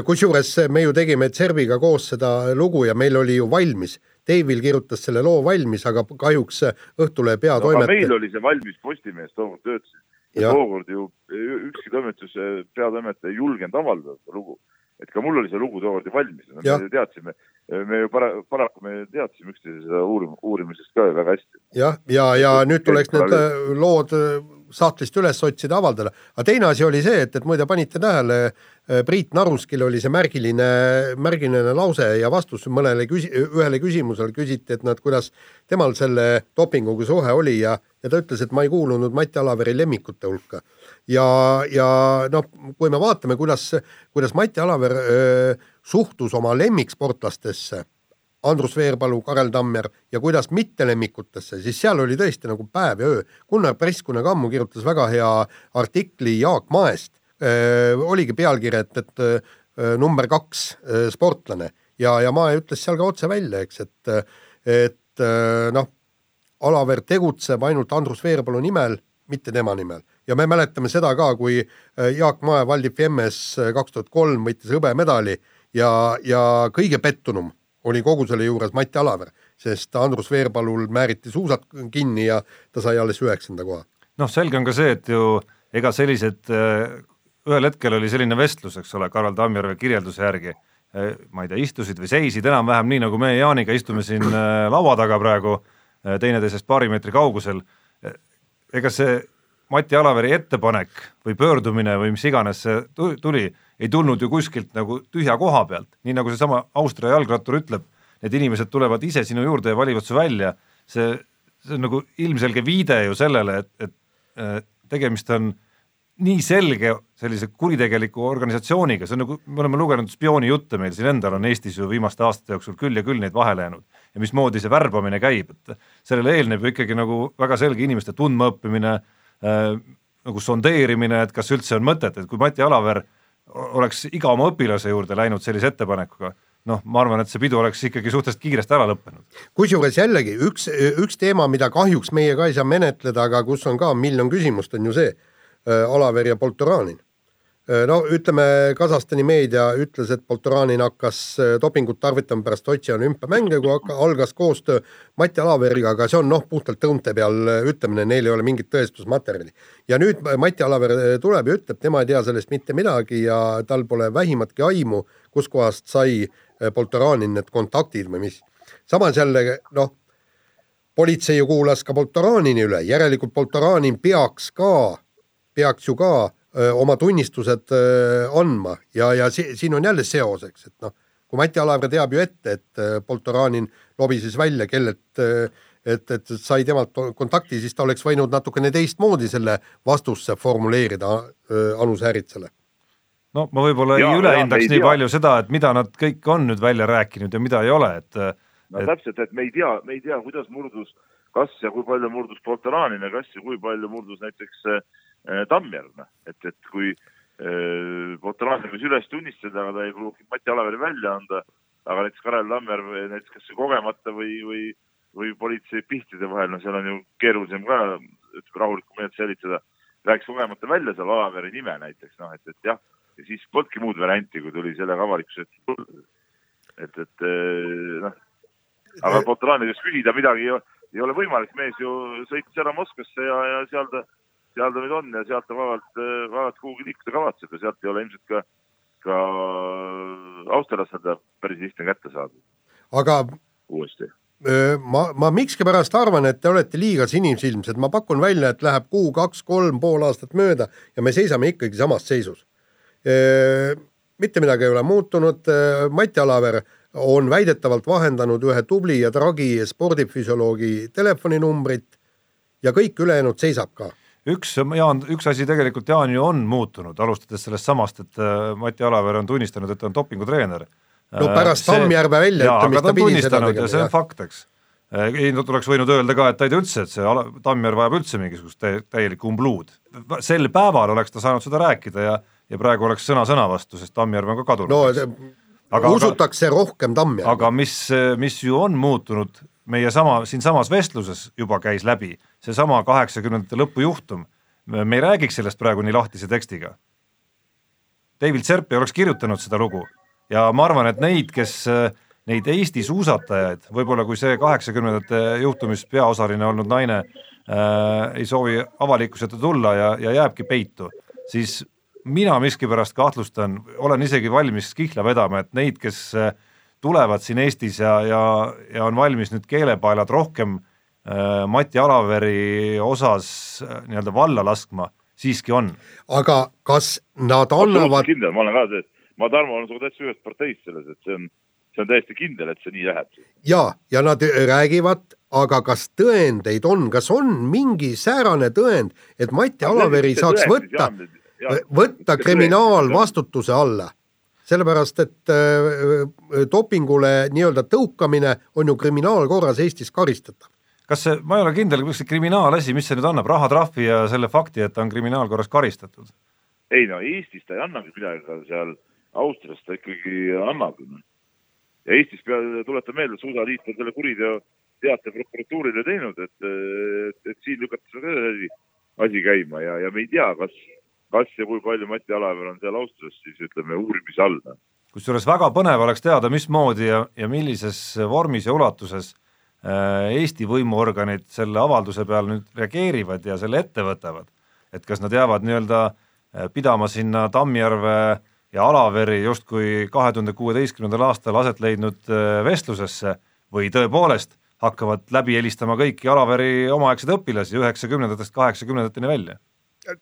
kusjuures me ju tegime Tserviga koos seda lugu ja meil oli ju valmis Deivil kirjutas selle loo valmis, aga kahjuks Õhtulehe peatoimetaja no, meil oli see valmis Postimehes, tookord töötasin. ja tookord ju ükski toimetuse peatoimetaja ei julgenud avaldada seda lugu. et ka mul oli see lugu tookord ju valmis, me ju teadsime, me ju para-, paraku me teadsime üksteise seda uurim-, uurimisest ka ju väga hästi. jah, ja, ja, ja nüüd tuleks need äh, lood äh, sahtlist üles otsida, avaldada. aga teine asi oli see, et, et muide panite tähele, äh, Priit Naruskil oli see märgiline, märgiline lause ja vastus mõnele küsi-, ühele küsimusele küsiti, et et kuidas temal selle dopinguga suhe oli ja, ja ta ütles, et ma ei kuulunud Mati Alaveri lemmikute hulka. ja, ja noh, kui me vaatame, kuidas, kuidas Mati Alaver öö, suhtus oma lemmiksportlastesse Andrus Veerpalu, Karel Tammjärv ja kuidas mittelemmikutesse, siis seal oli tõesti nagu päev ja öö. Gunnar Presskune-Kammu kirjutas väga hea artikli Jaak Maest oligi pealkiri, et, et äh, number kaks äh, sportlane ja, ja Mae ütles seal ka otse välja, eks, et, et noh, Alaver tegutseb ainult Andrus Veerpalu nimel, mitte tema nimel. ja me mäletame seda ka, kui Jaak Mae Valdi äh, kaks tuhat kolm võitis hõbemedali ja, ja kõige pettunum oli kogu selle juures Mati Alaver, sest Andrus Veerpalul määriti suusad kinni ja ta sai alles üheksanda koha. noh, selge on ka see, et ju ega sellised, äh, ühel hetkel oli selline vestlus, eks ole, Karel Tammjärve kirjelduse järgi, äh, ma ei tea, istusid või seisid enam-vähem nii, nagu meie Jaaniga istume siin äh, laua taga praegu, teineteisest paari meetri kaugusel, ega see Mati Alaveri ettepanek või pöördumine või mis iganes see tuli, ei tulnud ju kuskilt nagu tühja koha pealt, nii nagu seesama Austria jalgrattur ütleb, need inimesed tulevad ise sinu juurde ja valivad su välja, see, see on nagu ilmselge viide ju sellele, et, et äh, tegemist on nii selge sellise kuritegeliku organisatsiooniga, see on nagu, me oleme lugenud spioonijutte, meil siin endal on Eestis ju viimaste aastate jooksul küll ja küll neid vahele jäänud. ja mismoodi see värbamine käib, et sellele eelneb ju ikkagi nagu väga selge inimeste tundmaõppimine äh,, nagu sondeerimine, et kas üldse on mõtet, et kui Mati Alaver oleks iga oma õpilase juurde läinud sellise ettepanekuga, noh, ma arvan, et see pidu oleks ikkagi suhteliselt kiiresti ära lõppenud. kusjuures jällegi üks, üks teema, mida kahjuks meie ka ei saa menetleda, aga kus on ka miljon küsimust, on ju see äh, Alaver ja Poltoranin no ütleme, Kasahstani meedia ütles, et Poltoranin hakkas äh, dopingut tarvitama pärast Sotši olümpiamänge, kui algas koostöö Mati Alaveriga, aga see on noh, puhtalt õunte peal äh, ütlemine, neil ei ole mingit tõestusmaterjali. ja nüüd Mati Alaver tuleb ja ütleb, tema ei tea sellest mitte midagi ja tal pole vähimatki aimu, kuskohast sai Poltoranin need kontaktid või mis. samas jälle noh, politsei ju kuulas ka Poltoranini üle, järelikult Poltoranin peaks ka, peaks ju ka oma tunnistused andma ja, ja si siin on jälle seoseks, et noh, kui Mati Alaver teab ju ette, et Poltoranin lobises välja, kellelt et, et sai temalt kontakti, siis ta oleks võinud natukene teistmoodi selle vastusse formuleerida Anu Sääritsale. no ma võib-olla ei ülehindaks nii tea. palju seda, et mida nad kõik on nüüd välja rääkinud ja mida ei ole, et no et... täpselt, et me ei tea, me ei tea, kuidas murdus, kas ja kui palju murdus Poltoranin ja kas ja kui palju murdus näiteks äh, Äh, Tammjärv, noh, et, et kui äh, Poltoraani võis üles tunnistada, aga ta ei pruugi Mati Alaveri välja anda, aga näiteks Karel Tammjärv näiteks kas kogemata või, või, või politsei pihtide vahel, no seal on ju keerulisem ka, ütleme rahulikku meelt säilitada, rääkis kogemata välja seal Alaveri nime näiteks, noh, et, et jah, ja siis polnudki muud varianti, kui tuli sellega avalikkuse ette et, et äh, noh, aga Poltoraani käest küsida midagi ei, ei ole võimalik, mees ju sõitis ära Moskvasse ja, ja seal ta seal ta nüüd on ja sealt ta vabalt, vabalt kuhugi liikuda kavatseb ja sealt ei ole ilmselt ka, ka Austrias seda päris lihtne kätte saada. aga uuesti ma, ma miskipärast arvan, et te olete liiga sinisilmsed, ma pakun välja, et läheb kuu, kaks, kolm, pool aastat mööda ja me seisame ikkagi samas seisus. mitte midagi ei ole muutunud, Mati Alaver on väidetavalt vahendanud ühe tubli ja tragi spordifüsioloogi telefoninumbrit ja kõik ülejäänud seisab ka üks, Jaan, üks asi tegelikult, Jaan, ju on muutunud, alustades sellest samast, et äh, Mati Alaver on tunnistanud, et ta on dopingutreener. no pärast äh, Tammjärve väljaütlemist ta pidi seda tegema. see on fakt, eks. Äh, ei, nad oleks võinud öelda ka, et ta ei tea üldse, et see Tammjärv vajab üldse mingisugust täielikku umbluud. sel päeval oleks ta saanud seda rääkida ja, ja praegu oleks sõna sõna vastu, sest Tammjärv on ka kadunud. no aga, usutakse aga, rohkem Tammjärve. aga mis, mis ju on muutunud meie sama, siinsamas vestluses juba käis läbi seesama kaheksakümnendate lõpu juhtum, me ei räägiks sellest praegu nii lahtise tekstiga. David Serp ei oleks kirjutanud seda lugu ja ma arvan, et neid, kes neid Eesti suusatajaid, võib-olla kui see kaheksakümnendate juhtumis peaosaline olnud naine äh, ei soovi avalikkuse ette tulla ja, ja jääbki peitu, siis mina miskipärast kahtlustan, olen isegi valmis kihla vedama, et neid, kes äh, tulevad siin Eestis ja, ja, ja on valmis nüüd keelepaelad rohkem äh, Mati Alaveri osas äh, nii-öelda valla laskma, siiski on. aga kas nad annavad kindel, ma olen ka see, ma Tarmo olen sinuga täitsa ühest parteist selles, et see on, see on täiesti kindel, et see nii läheb. ja, ja nad räägivad, aga kas tõendeid on, kas on mingi säärane tõend, et Mati Alaveri saaks võtta, võtta kriminaalvastutuse alla sellepärast, et äh, dopingule nii-öelda tõukamine on ju kriminaalkorras Eestis karistatav. Kas see, ma ei ole kindel, kas see kriminaalasi, mis see nüüd annab, rahatrahvi ja selle fakti, et ta on kriminaalkorras karistatud? ei no Eestis ta ei annagi midagi, aga seal Austrias ta ikkagi annab. ja Eestis tuletan meelde, Suusaliit on selle kuriteo teate prokuratuurile teinud, et, et, et siin lükatakse ka asi, asi käima ja, ja me ei tea, kas kas ja kui palju Mati Alaver on seal Austrias siis ütleme uurimise all. kusjuures väga põnev oleks teada, mismoodi ja, ja millises vormis ja ulatuses Eesti võimuorganid selle avalduse peale nüüd reageerivad ja selle ette võtavad. et kas nad jäävad nii-öelda äh, pidama sinna Tammjärve ja Alaveri justkui kahe tuhande kuueteistkümnendal aastal aset leidnud äh, vestlusesse või tõepoolest hakkavad läbi helistama kõiki Alaveri omaaegseid õpilasi üheksakümnendatest kaheksakümnendateni välja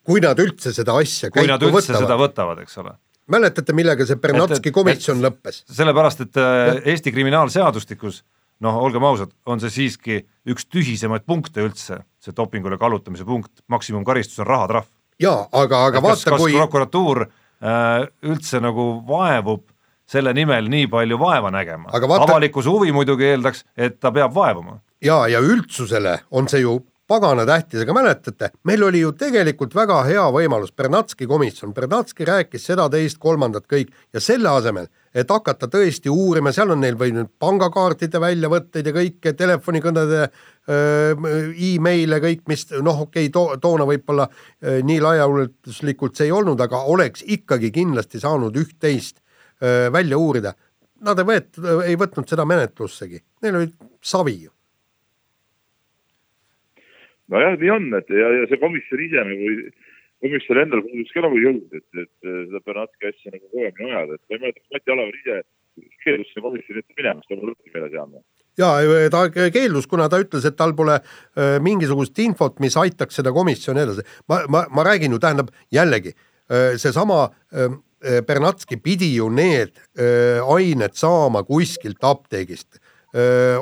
kui nad üldse seda asja kui nad üldse võtavad. seda võtavad, eks ole. mäletate, millega see Bernatski komisjon lõppes? sellepärast, et äh, Eesti kriminaalseadustikus noh, olgem ausad, on see siiski üks tühisemaid punkte üldse, see dopingule kallutamise punkt, maksimumkaristus on rahatrahv. jaa, aga, aga vaata kas, kui kas prokuratuur äh, üldse nagu vaevub selle nimel nii palju vaeva nägema. Vaata... avalikkuse huvi muidugi eeldaks, et ta peab vaevuma. ja, ja üldsusele on see ju pagana tähtis, aga mäletate, meil oli ju tegelikult väga hea võimalus, Bernatski komisjon, Bernatski rääkis seda, teist, kolmandat, kõik. Ja selle asemel, et hakata tõesti uurima, seal on neil või nüüd pangakaartide väljavõtteid ja kõike, telefonikõnede email'e, kõik, mis noh, okei okay, to,, toona võib-olla nii laiaulatuslikult see ei olnud, aga oleks ikkagi kindlasti saanud üht-teist välja uurida. Nad ei võet-, ei võtnud seda menetlussegi, neil oli savi ju nojah, nii on, et ja, ja see komisjon ise nagu, komisjonil endal puudus ka nagu jõud, et, et seda Bernatski asja nagu kõvemini ajada, et ma ei mäleta, kas Mati Alaver ise keeldus sinna komisjoni ette minema, siis ta mul õppi meeles jäänud ja ta keeldus, kuna ta ütles, et tal pole äh, mingisugust infot, mis aitaks seda komisjoni edasi. ma, ma, ma räägin ju, tähendab jällegi äh, seesama äh, Bernatski pidi ju need ained saama kuskilt apteegist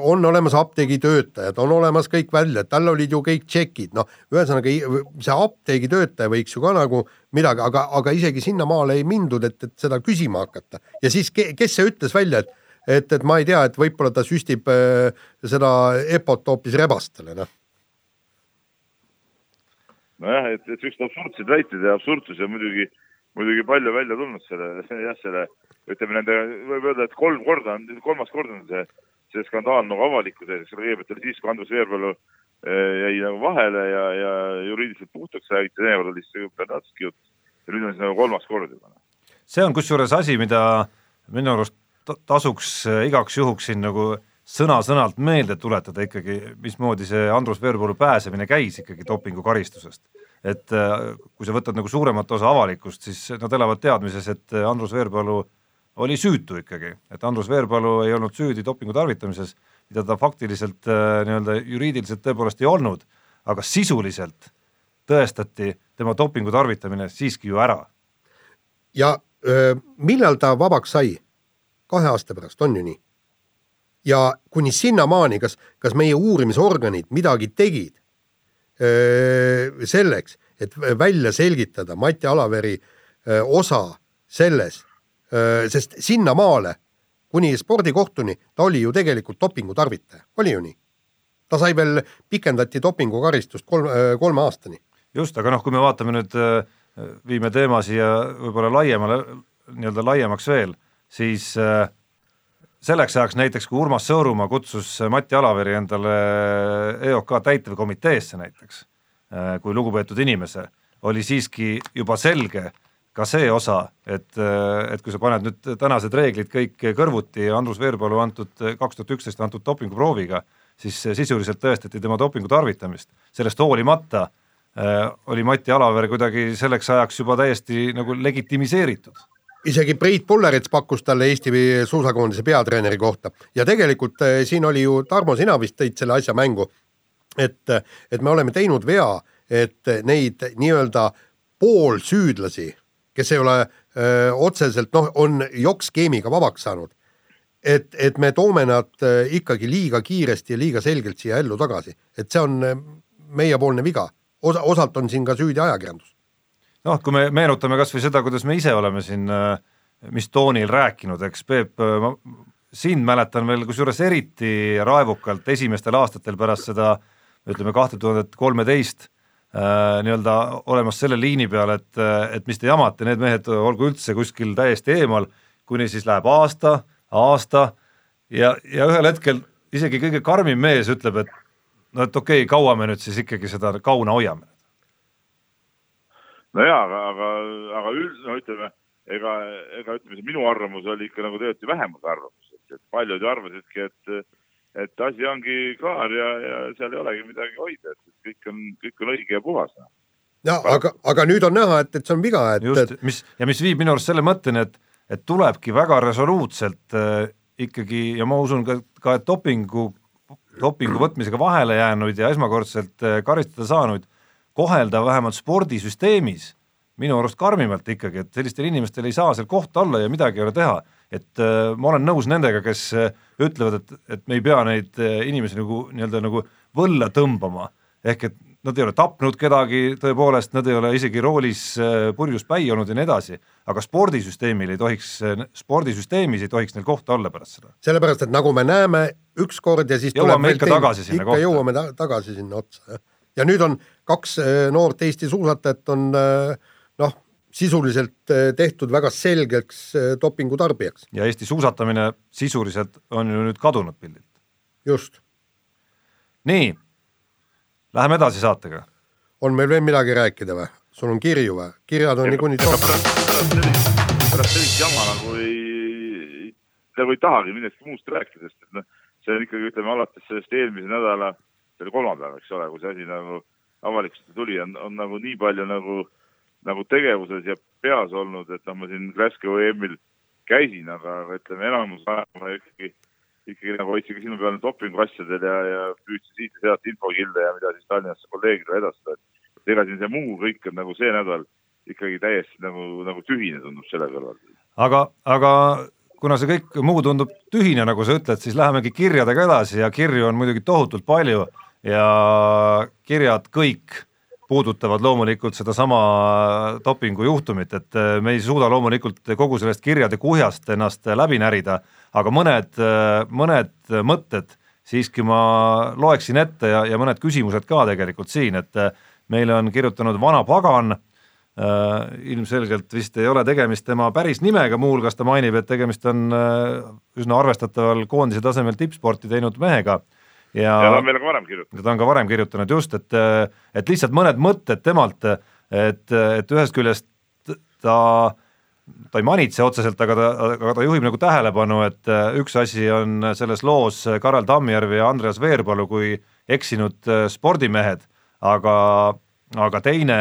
on olemas apteegitöötajad, on olemas kõik välja, tal olid ju kõik tšekid, noh, ühesõnaga see apteegitöötaja võiks ju ka nagu midagi, aga, aga isegi sinnamaale ei mindud, et, et seda küsima hakata. ja siis ke, kes see ütles välja, et, et, et ma ei tea, et võib-olla ta süstib äh, seda EPO-t hoopis rebastele, noh. nojah, et, et siuksed absurdsed väited ja absurdsus ja muidugi, muidugi palju välja tulnud selle, jah, selle ütleme nende, võib öelda, et kolm korda on, kolmas kord on see see skandaal nagu avalikkuse ees, kõigepealt oli siis, kui Andrus Veerpalu eh, jäi nagu vahele ja, ja juriidiliselt puhtaks räägiti, seekord oli siis Bernatski jutt ja nüüd on siis nagu kolmas kord juba. see on kusjuures asi, mida minu arust tasuks eh, igaks juhuks siin nagu sõna-sõnalt meelde tuletada ikkagi, mismoodi see Andrus Veerpalu pääsemine käis ikkagi dopingukaristusest. et eh, kui sa võtad nagu suuremat osa avalikkust, siis nad elavad teadmises, et Andrus Veerpalu oli süütu ikkagi, et Andrus Veerpalu ei olnud süüdi dopingu tarvitamises, mida ta faktiliselt äh, nii-öelda juriidiliselt tõepoolest ei olnud, aga sisuliselt tõestati tema dopingu tarvitamine siiski ju ära. ja öö, millal ta vabaks sai? kahe aasta pärast, on ju nii? ja kuni sinnamaani, kas, kas meie uurimisorganid midagi tegid öö, selleks, et välja selgitada Mati Alaveri öö, osa selles, sest sinnamaale, kuni spordikohtuni, ta oli ju tegelikult dopingu tarvitaja, oli ju nii? ta sai veel, pikendati dopingukaristust kolm, kolme aastani. just, aga noh, kui me vaatame nüüd, viime teema siia võib-olla laiemale, nii-öelda laiemaks veel, siis selleks ajaks näiteks, kui Urmas Sõõrumaa kutsus Mati Alaveri endale EOK täitevkomiteesse näiteks, kui lugupeetud inimese, oli siiski juba selge, ka see osa, et, et kui sa paned nüüd tänased reeglid kõik kõrvuti Andrus Veerpalu antud, kaks tuhat üksteist antud dopinguprooviga, siis sisuliselt tõestati tema dopingu tarvitamist, sellest hoolimata äh, oli Mati Alaver kuidagi selleks ajaks juba täiesti nagu legitimiseeritud. Isegi Priit Pullerits pakkus talle Eesti suusakoondise peatreeneri kohta. Ja tegelikult äh, siin oli ju, Tarmo, sina vist tõid selle asja mängu, et, et me oleme teinud vea, et neid nii-öelda poolsüüdlasi kes ei ole öö, otseselt noh, on jokk-skeemiga vabaks saanud. et, et me toome nad ikkagi liiga kiiresti ja liiga selgelt siia ellu tagasi, et see on meiepoolne viga, osa, osalt on siin ka süüdi ajakirjandus. noh, kui me meenutame kas või seda, kuidas me ise oleme siin mis toonil rääkinud, eks Peep, ma sind mäletan veel kusjuures eriti raevukalt esimestel aastatel pärast seda ütleme kahte tuhandet kolmeteist nii-öelda olemas selle liini peal, et, et mis te jamate, need mehed olgu üldse kuskil täiesti eemal, kuni siis läheb aasta, aasta ja, ja ühel hetkel isegi kõige karmim mees ütleb, et no et okei okay,, kaua me nüüd siis ikkagi seda kauna hoiame? no jaa, aga, aga, aga üld-, no ütleme, ega, ega ütleme, see minu arvamus oli ikka nagu tegelikult ju vähemuse arvamus, et paljud ju arvasidki, et et asi ongi klaar ja, ja seal ei olegi midagi hoida, et kõik on, kõik on õige ja puhas. Noh. ja aga, aga nüüd on näha, et, et see on viga, et just, mis, ja mis viib minu arust selle mõtteni, et, et tulebki väga resoluutselt äh, ikkagi ja ma usun ka, ka et dopingu, dopingu võtmisega vahele jäänuid ja esmakordselt äh, karistada saanuid kohelda vähemalt spordisüsteemis minu arust karmimalt ikkagi, et sellistel inimestel ei saa seal kohta olla ja midagi ei ole teha. Et äh, ma olen nõus nendega, kes äh, ütlevad, et, et me ei pea neid äh, inimesi nagu nii-öelda nagu võlla tõmbama, ehk et nad ei ole tapnud kedagi, tõepoolest, nad ei ole isegi roolis äh, purjus päi olnud ja nii edasi, aga spordisüsteemil ei tohiks, spordisüsteemis ei tohiks neil kohta olla pärast seda. sellepärast, et nagu me näeme, ükskord ja siis jõuame ikka teine, tagasi sinna ikka kohta. jõuame ta tagasi sinna otsa, jah. ja nüüd on kaks äh, noort Eesti suusatajat on noh, sisuliselt tehtud väga selgeks dopingu tarbijaks. ja Eesti suusatamine sisuliselt on ju nüüd kadunud pildilt. just. nii Läheme edasi saatega. on meil veel midagi rääkida või? sul on kirju või? kirjad on niikuinii top. pärast sellist jama nagu ei, nagu ei tahagi millestki muust rääkida, sest et noh, see on ikkagi, ütleme alates sellest eelmise nädala, see oli kolmapäev, eks ole, kui see asi nagu avalikustada tuli, on, on nagu nii palju nagu, nagu tegevuses ja peas olnud, et noh, ma siin Glasgow EM-il käisin, aga, aga ütleme, enamus aega ma ikkagi ikkagi nagu hoidsin ka silma peal dopingu asjadel ja, ja püüdsin siit ja sealt infokilde ja mida siis Tallinnasse kolleegidele edastada, et ega siin see muu kõik on nagu see nädal ikkagi täiesti nagu, nagu tühine tundub selle kõrval. aga, aga kuna see kõik muu tundub tühine, nagu sa ütled, siis lähemegi kirjadega edasi ja kirju on muidugi tohutult palju ja kirjad kõik puudutavad loomulikult sedasama dopingujuhtumit, et me ei suuda loomulikult kogu sellest kirjade kuhjast ennast läbi närida aga mõned, mõned mõtted siiski ma loeksin ette ja, ja mõned küsimused ka tegelikult siin, et meile on kirjutanud vana pagan äh,, ilmselgelt vist ei ole tegemist tema päris nimega, muuhulgas ta mainib, et tegemist on äh, üsna arvestataval koondise tasemel tippsporti teinud mehega ja, ta on meile ka varem kirjutanud. ta on ka varem kirjutanud just, et, et lihtsalt mõned mõtted temalt, et, et ühest küljest ta ta ei manitse otseselt, aga ta, aga ta juhib nagu tähelepanu, et üks asi on selles loos Karel Tammjärv ja Andreas Veerpalu kui eksinud spordimehed, aga, aga teine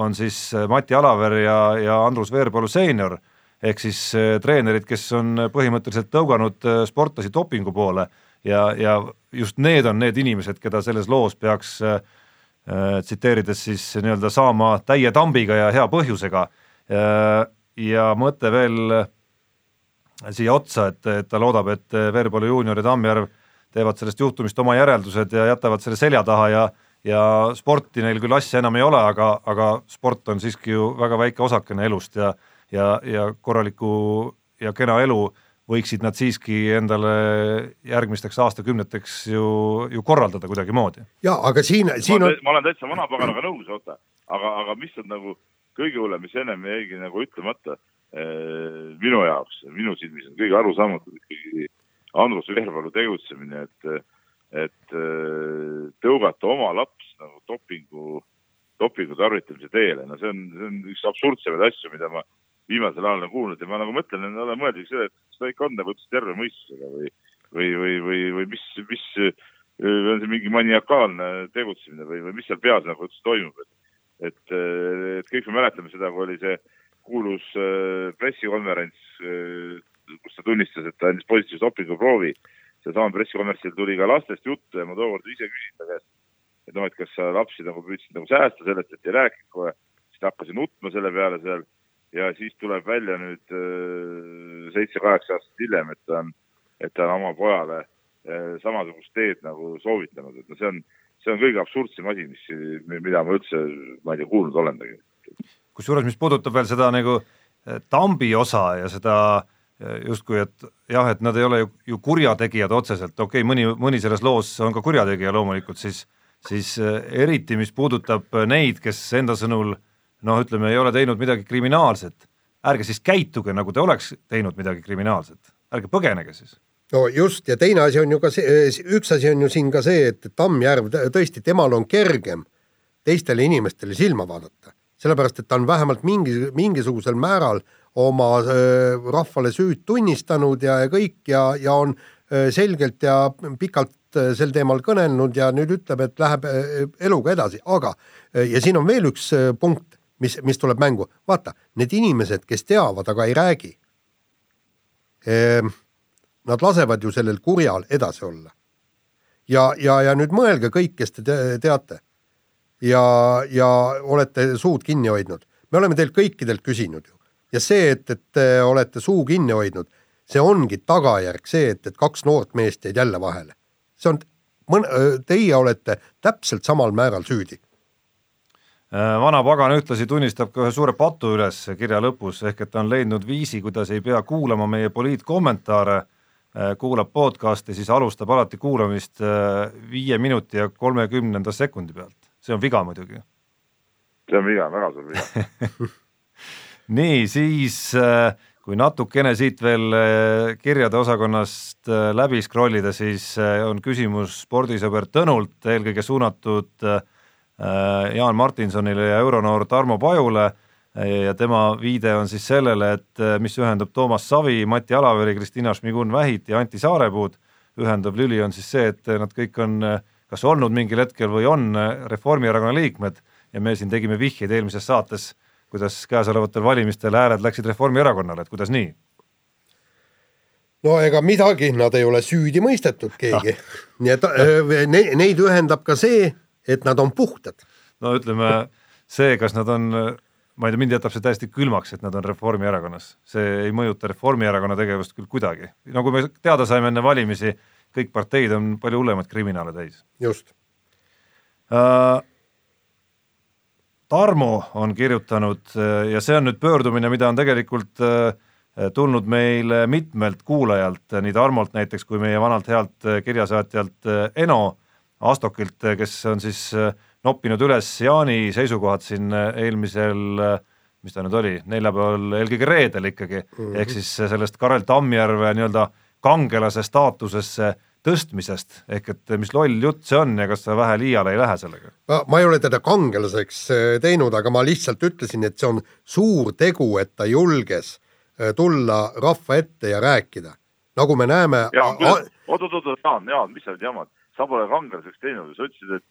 on siis Mati Alaver ja, ja Andrus Veerpalu seenior, ehk siis treenerid, kes on põhimõtteliselt tõuganud sportlasi dopingu poole ja, ja just need on need inimesed, keda selles loos peaks äh, tsiteerides siis nii-öelda saama täie tambiga ja hea põhjusega. Äh, ja mõte veel siia otsa, et, et ta loodab, et Veerpalu juunior ja Tammjärv teevad sellest juhtumist oma järeldused ja jätavad selle selja taha ja ja sporti neil küll asja enam ei ole, aga, aga sport on siiski ju väga väike osakene elust ja ja, ja korraliku ja kena elu võiksid nad siiski endale järgmisteks aastakümneteks ju, ju korraldada kuidagimoodi. jaa, aga siin, siin on ma olen täitsa vanapaganaga nõus, oota, aga, aga mis on nagu kõige hullem, mis ennem jäigi nagu ütlemata eh, minu jaoks, minu silmis on kõige arusaamatum ikkagi Andrus Veerpalu tegutsemine, et, et eh, tõugata oma laps nagu dopingu, dopingu tarvitamise teele, no see on, see on üks absurdsemaid asju, mida ma viimasel ajal olen kuulnud ja ma nagu mõtlen, et olen mõelnud selle, et ta ikka on nagu terve mõistusega või, või, või, või, või mis, mis on see mingi maniakaalne tegutsemine või, või mis seal peas nagu toimub, et et, et kõik me mäletame seda, kui oli see kuulus äh, pressikonverents, äh, kus ta tunnistas, et ta andis positiivse dopinguproovi. sealsamal pressikonverentsil tuli ka lastest juttu ja ma tookord ise küsisin ta käest, et noh, et kas sa lapsi nagu püüdsid nagu säästa sellest, et ei rääkinud kohe, siis ta hakkas ju nutma selle peale seal ja siis tuleb välja nüüd äh, seitse-kaheksa aastat hiljem, et ta on, et ta on oma pojale samasugust teed nagu soovitanud, et no see on see on kõige absurdsem asi, mis, mida ma üldse, ma ei tea, kuulnud olen tegelikult. kusjuures, mis puudutab veel seda nagu eh, tambi osa ja seda justkui, et jah, et nad ei ole ju, ju kurjategijad otseselt, okei okay,, mõni, mõni selles loos on ka kurjategija loomulikult, siis siis eriti, mis puudutab neid, kes enda sõnul noh, ütleme, ei ole teinud midagi kriminaalset, ärge siis käituge, nagu te oleks teinud midagi kriminaalset, ärge põgenege siis. No just, ja teine asi on ju ka see, üks asi on ju siin ka see, et Tammjärv tõesti, temal on kergem teistele inimestele silma vaadata, sellepärast et ta on vähemalt mingi, mingisugusel määral oma äh, rahvale süüd tunnistanud ja, ja kõik ja, ja on äh, selgelt ja pikalt sel teemal kõnelnud ja nüüd ütleb, et läheb äh, eluga edasi, aga ja siin on veel üks punkt, mis, mis tuleb mängu, vaata, need inimesed, kes teavad, aga ei räägi ehm, nad lasevad ju sellel kurjal edasi olla. ja, ja, ja nüüd mõelge kõik, kes te teate ja, ja olete suud kinni hoidnud. me oleme teilt kõikidelt küsinud ju ja see, et, et te olete suu kinni hoidnud, see ongi tagajärg see, et, et kaks noort meest jäid jälle vahele. see on teie olete täpselt samal määral süüdi vana pagan ühtlasi tunnistab ka ühe suure patu üles kirja lõpus, ehk et ta on leidnud viisi, kuidas ei pea kuulama meie poliitkommentaare, äh, kuulab podcast'i, siis alustab alati kuulamist äh, viie minuti ja kolmekümnenda sekundi pealt. see on viga muidugi. see on viga, väga suur viga nii, siis kui natukene siit veel kirjade osakonnast läbi scroll ida, siis on küsimus spordisõber Tõnult, eelkõige suunatud äh, Äh, Jaan Martinsonile ja euronoor Tarmo Pajule. Ja tema viide on siis sellele, et äh, mis ühendab Toomas Savi, Mati Alaveri, Kristina Šmigun-Vähit ja Anti Saarepuud, ühendav lüli on siis see, et nad kõik on äh, kas olnud mingil hetkel või on Reformierakonna liikmed. Ja me siin tegime vihjeid eelmises saates, kuidas käesolevatel valimistel hääled läksid Reformierakonnale, et kuidas nii? no ega midagi, nad ei ole süüdi mõistetud keegi. Ah., nii et ne, neid ühendab ka see, et nad on puhtad. no ütleme, see, kas nad on, ma ei tea, mind jätab see täiesti külmaks, et nad on Reformierakonnas, see ei mõjuta Reformierakonna tegevust küll kuidagi, nagu me teada saime enne valimisi, kõik parteid on palju hullemaid kriminaale täis. just uh,. Tarmo on kirjutanud ja see on nüüd pöördumine, mida on tegelikult uh, tulnud meile mitmelt kuulajalt, nii Tarmolt näiteks kui meie vanalt healt kirjasaatjalt Eno Astokilt, kes on siis äh, noppinud üles Jaani seisukohad siin äh, eelmisel, mis ta nüüd oli, neljapäeval, eelkõige reedel ikkagi mm, -hmm. ehk siis sellest Karel Tammjärve nii-öelda kangelase staatusesse tõstmisest, ehk et mis loll jutt see on ja kas sa vähe liiale ei lähe sellega? ma ei ole teda kangelaseks teinud, aga ma lihtsalt ütlesin, et see on suur tegu, et ta julges tulla rahva ette ja rääkida. nagu me näeme. oot-oot-oot, Jaan, Jaan, mis sa nüüd jamad? Sa pole kangelaseks teinud ja sa ütlesid, et,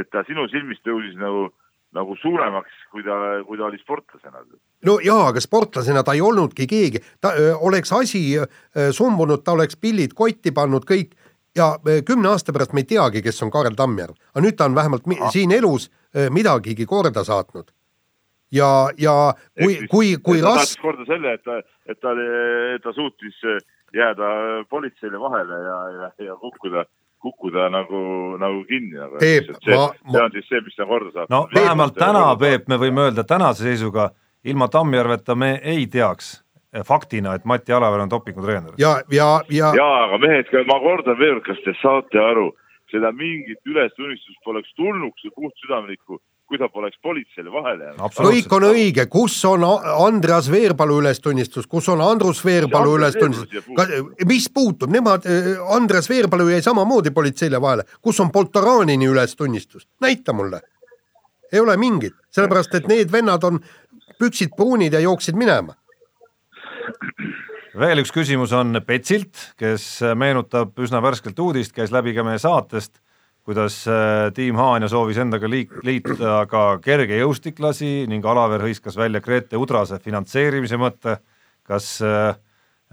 et ta sinu silmis tõusis nagu, nagu suuremaks, kui ta, kui ta oli sportlasena. no jaa, aga sportlasena ta ei olnudki keegi, ta öö, oleks asi öö, sumbunud, ta oleks pillid kotti pannud kõik ja öö, kümne aasta pärast me ei teagi, kes on Karel Tammjärv, aga nüüd ta on vähemalt ah. siin elus öö, midagigi korda saatnud ja, ja kui, kui, kui ras-. korda selle, et ta, et ta, ta suutis jääda politseile vahele ja, ja, ja kukkuda kukkuda nagu, nagu kinni nagu. Peep, see, ma, see on siis see, mis ta korda saab. no Peep, vähemalt täna, Peep, me võime öelda tänase seisuga, ilma Tammjärveta me ei teaks faktina, et Mati Alaver on dopingutreener. ja, ja, ja. jaa, aga mehed, ma kordan veel, kas te saate aru, seda mingit ülestunnistust poleks tulnuks ja puhtsüdamlikku kui ta poleks politseile vahele jäänud. kõik on õige, kus on Andreas Veerpalu ülestunnistus, kus on Andrus Veerpalu ülestunnistus, mis puutub, nemad, äh, Andreas Veerpalu jäi samamoodi politseile vahele, kus on Poltoranini ülestunnistus, näita mulle. ei ole mingit, sellepärast et need vennad on püksid pruunid ja jooksid minema. veel üks küsimus on Petsilt, kes meenutab üsna värskelt uudist, käis läbi ka meie saatest kuidas äh, tiim Haanja soovis endaga liik-, liituda ka kergejõustiklasi ning Alaver hõiskas välja Grete Udrase finantseerimise mõtte, kas äh,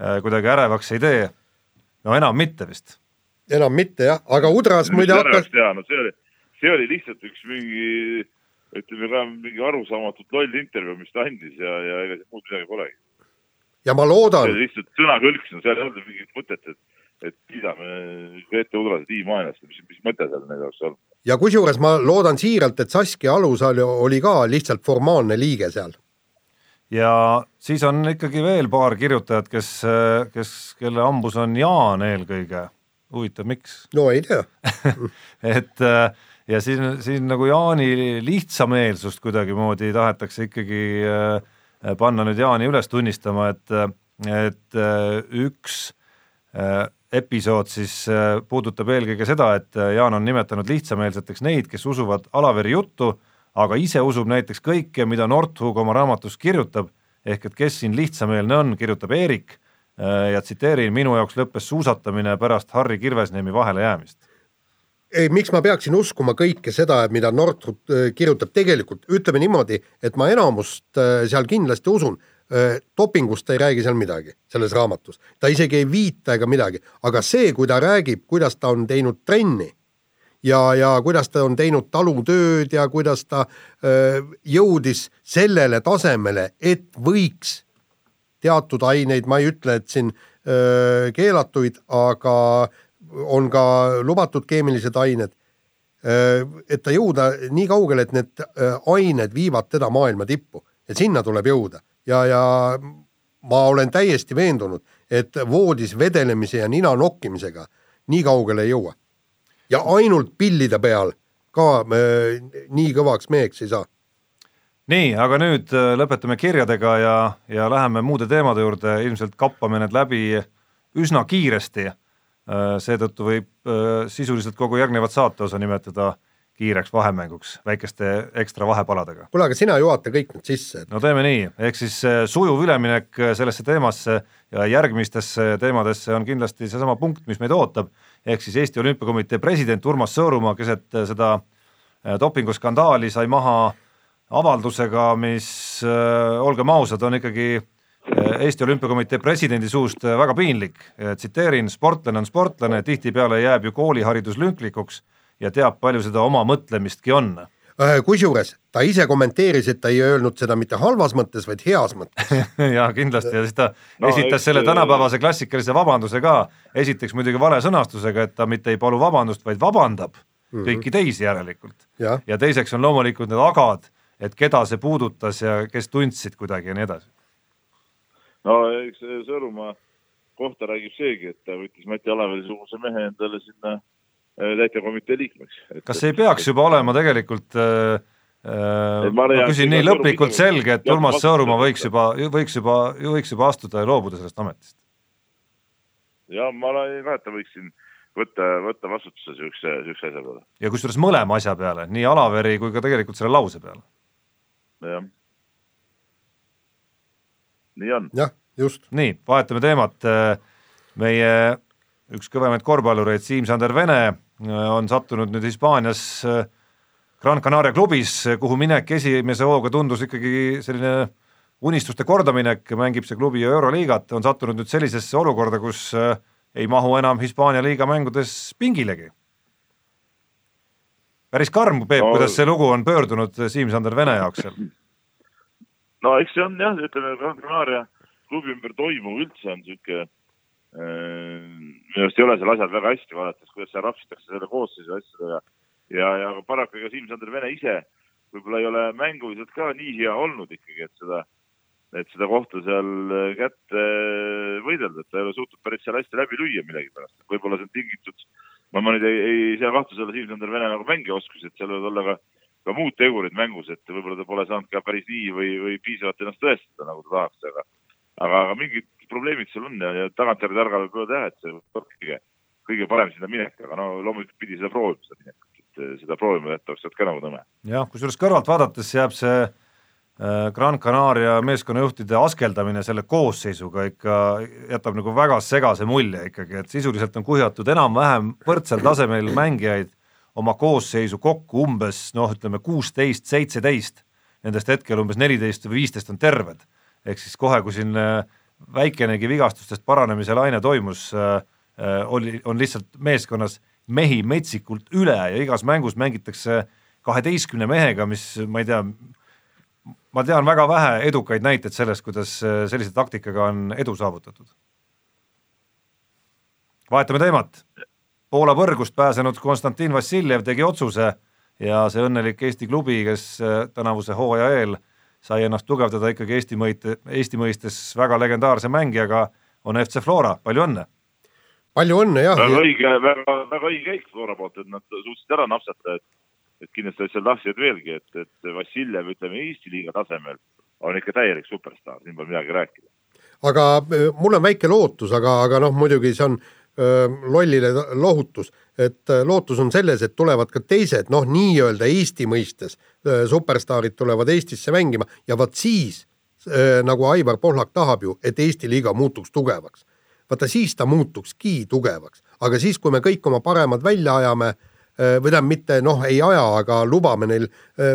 äh, kuidagi ärevaks ei tee? no enam mitte vist. enam mitte jah, aga Udras muide hakkas no see oli, see oli lihtsalt üks mingi ütleme ka mingi arusaamatult loll intervjuu, mis ta andis ja, ja ega muud midagi polegi. ja ma loodan. see oli lihtsalt sõnakõlks, no seal ei olnud mingit mõtet, et et kiidame Grete Udrase tiimi aenast, mis, mis mõte seal neil oleks olnud. ja kusjuures ma loodan siiralt, et Saskia Alusaal oli ka lihtsalt formaalne liige seal. ja siis on ikkagi veel paar kirjutajat, kes, kes, kelle hambus on Jaan eelkõige, huvitav, miks? no ei tea et ja siin, siin nagu Jaani lihtsameelsust kuidagimoodi tahetakse ikkagi äh, panna nüüd Jaani üles tunnistama, et, et üks episood siis äh, puudutab eelkõige seda, et äh, Jaan on nimetanud lihtsameelseteks neid, kes usuvad Alaveri juttu, aga ise usub näiteks kõike, mida Nordhug oma raamatus kirjutab, ehk et kes siin lihtsameelne on, kirjutab Eerik äh, ja tsiteerin, minu jaoks lõppes suusatamine pärast Harri Kirvesneemi vahelejäämist. ei, miks ma peaksin uskuma kõike seda, mida Nordhug kirjutab, tegelikult ütleme niimoodi, et ma enamust seal kindlasti usun dopingust ei räägi seal midagi, selles raamatus. ta isegi ei viita ega midagi, aga see, kui ta räägib, kuidas ta on teinud trenni ja, ja kuidas ta on teinud talutööd ja kuidas ta öö, jõudis sellele tasemele, et võiks teatud aineid, ma ei ütle, et siin öö, keelatuid, aga on ka lubatud keemilised ained, et ta jõuda nii kaugele, et need ained viivad teda maailma tippu, et sinna tuleb jõuda ja, ja ma olen täiesti veendunud, et voodis vedelemise ja nina nokkimisega nii kaugele ei jõua. ja ainult pillide peal ka äh, nii kõvaks meheks ei saa. nii, aga nüüd äh, lõpetame kirjadega ja, ja läheme muude teemade juurde, ilmselt kappame need läbi üsna kiiresti. Äh, seetõttu võib äh, sisuliselt kogu järgnevat saateosa nimetada kiireks vahemänguks väikeste ekstra vahepaladega. kuule, aga sina juhata kõik need sisse et.... no teeme nii, ehk siis sujuv üleminek sellesse teemasse ja järgmistesse teemadesse on kindlasti seesama punkt, mis meid ootab, ehk siis Eesti Olümpiakomitee president Urmas Sõõrumaa keset seda dopinguskandaali sai maha avaldusega, mis olgem ausad, on ikkagi Eesti Olümpiakomitee presidendi suust väga piinlik, tsiteerin, sportlane on sportlane, tihtipeale jääb ju kooliharidus lünklikuks ja teab, palju seda oma mõtlemistki on. Äh, kusjuures ta ise kommenteeris, et ta ei öelnud seda mitte halvas mõttes, vaid heas mõttes ja kindlasti ja siis ta no, esitas selle tänapäevase klassikalise vabanduse ka, esiteks muidugi vale sõnastusega, et ta mitte ei palu vabandust, vaid vabandab mm -hmm. kõiki teisi järelikult. ja, ja teiseks on loomulikult need agad, et keda see puudutas ja kes tundsid kuidagi ja nii edasi. no eks Sõõrumaa kohta räägib seegi, et ta võttis Mati Alaveri suguse mehe endale sinna Äh, täitevkomitee liikmeks. kas ei peaks juba olema tegelikult äh, äh ma, ma küsin nii lõplikult selge, et Urmas Sõõrumaa võiks juba, võiks juba, võiks juba astuda ja loobuda sellest ametist? ja ma ei mäleta, võiksin võtta, võtta vastutuse niisuguse, niisuguse asja peale. ja kusjuures mõlema asja peale, nii Alaveri kui ka tegelikult selle lause peale. jah. nii on. jah, just. nii, vahetame teemat, meie üks kõvemaid korvpallureid, Siim-Sander Vene on sattunud nüüd Hispaanias äh, Gran Canaria klubis, kuhu minek esimese hooga tundus ikkagi selline unistuste kordaminek, mängib see klubi Euroliigat, on sattunud nüüd sellisesse olukorda, kus äh, ei mahu enam Hispaania liiga mängudes pingilegi. päris karm, Peep no,, kuidas see lugu on pöördunud Siim-Sander Vene jaoks seal? no eks see on jah, ütleme Gran Canaria klubi ümber toimuv üldse on niisugune minu arust ei ole seal asjad väga hästi, vaadates, kuidas seal rapsitakse selle koosseisu asjadega. ja, ja paraku ega Siim-Sander Vene ise võib-olla ei ole mänguliselt ka nii hea olnud ikkagi, et seda, et seda kohta seal kätte võidelda, et ta ei ole suutnud päris seal hästi läbi lüüa millegipärast. võib-olla see on tingitud, ma, ma nüüd ei, ei sea kahtluse alla Siim-Sander Vene nagu mängioskusi, et seal võivad olla ka, ka muud tegurid mängus, et võib-olla ta pole saanud ka päris nii või, või piisavalt ennast tõestada, nagu ta tahaks, aga aga, aga mingid probleemid seal on ja, ja tagantjärgi võib öelda jah, et see on kõige, kõige parem sinna minek, aga no loomulikult pidi seda proovima, seda minekut, et eh, seda proovima jätta oleks sealt ka nagu nõme. jah, kusjuures kõrvalt vaadates jääb see äh, Gran Canaria meeskonnajuhtide askeldamine selle koosseisuga ikka jätab nagu väga segase mulje ikkagi, et sisuliselt on kuhjatud enam-vähem võrdsel tasemel mängijaid oma koosseisu kokku umbes noh, ütleme kuusteist, seitseteist, nendest hetkel umbes neliteist või viisteist on terved. ehk siis kohe, kui siin äh, väikenegi vigastustest paranemise laine toimus, äh, äh, oli, on lihtsalt meeskonnas mehi metsikult üle ja igas mängus mängitakse kaheteistkümne mehega, mis ma ei tea, ma tean väga vähe edukaid näiteid sellest, kuidas äh, sellise taktikaga on edu saavutatud. vahetame teemat. Poola põrgust pääsenud Konstantin Vassiljev tegi otsuse ja see õnnelik Eesti klubi, kes tänavuse hooaja eel sai ennast tugevdada ikkagi Eesti mõite, Eesti mõistes väga legendaarse mängijaga, on FC Flora, palju õnne! palju õnne, jah! väga õige, väga, väga õige käik Flora poolt, et nad suutsid ära napsata, et et kindlasti seal tahtsid veelgi, et, et Vassiljev, ütleme Eesti liiga tasemel on ikka täielik superstaar, siin pole midagi rääkida. aga äh, mul on väike lootus, aga, aga noh, muidugi see on öö, äh, lollile lohutus et äh, lootus on selles, et tulevad ka teised, noh, nii-öelda Eesti mõistes äh, superstaarid tulevad Eestisse mängima ja vot siis äh, nagu Aivar Pohlak tahab ju, et Eesti liiga muutuks tugevaks. vaata siis ta muutukski tugevaks, aga siis, kui me kõik oma paremad välja ajame või tähendab, mitte noh, ei aja, aga lubame neil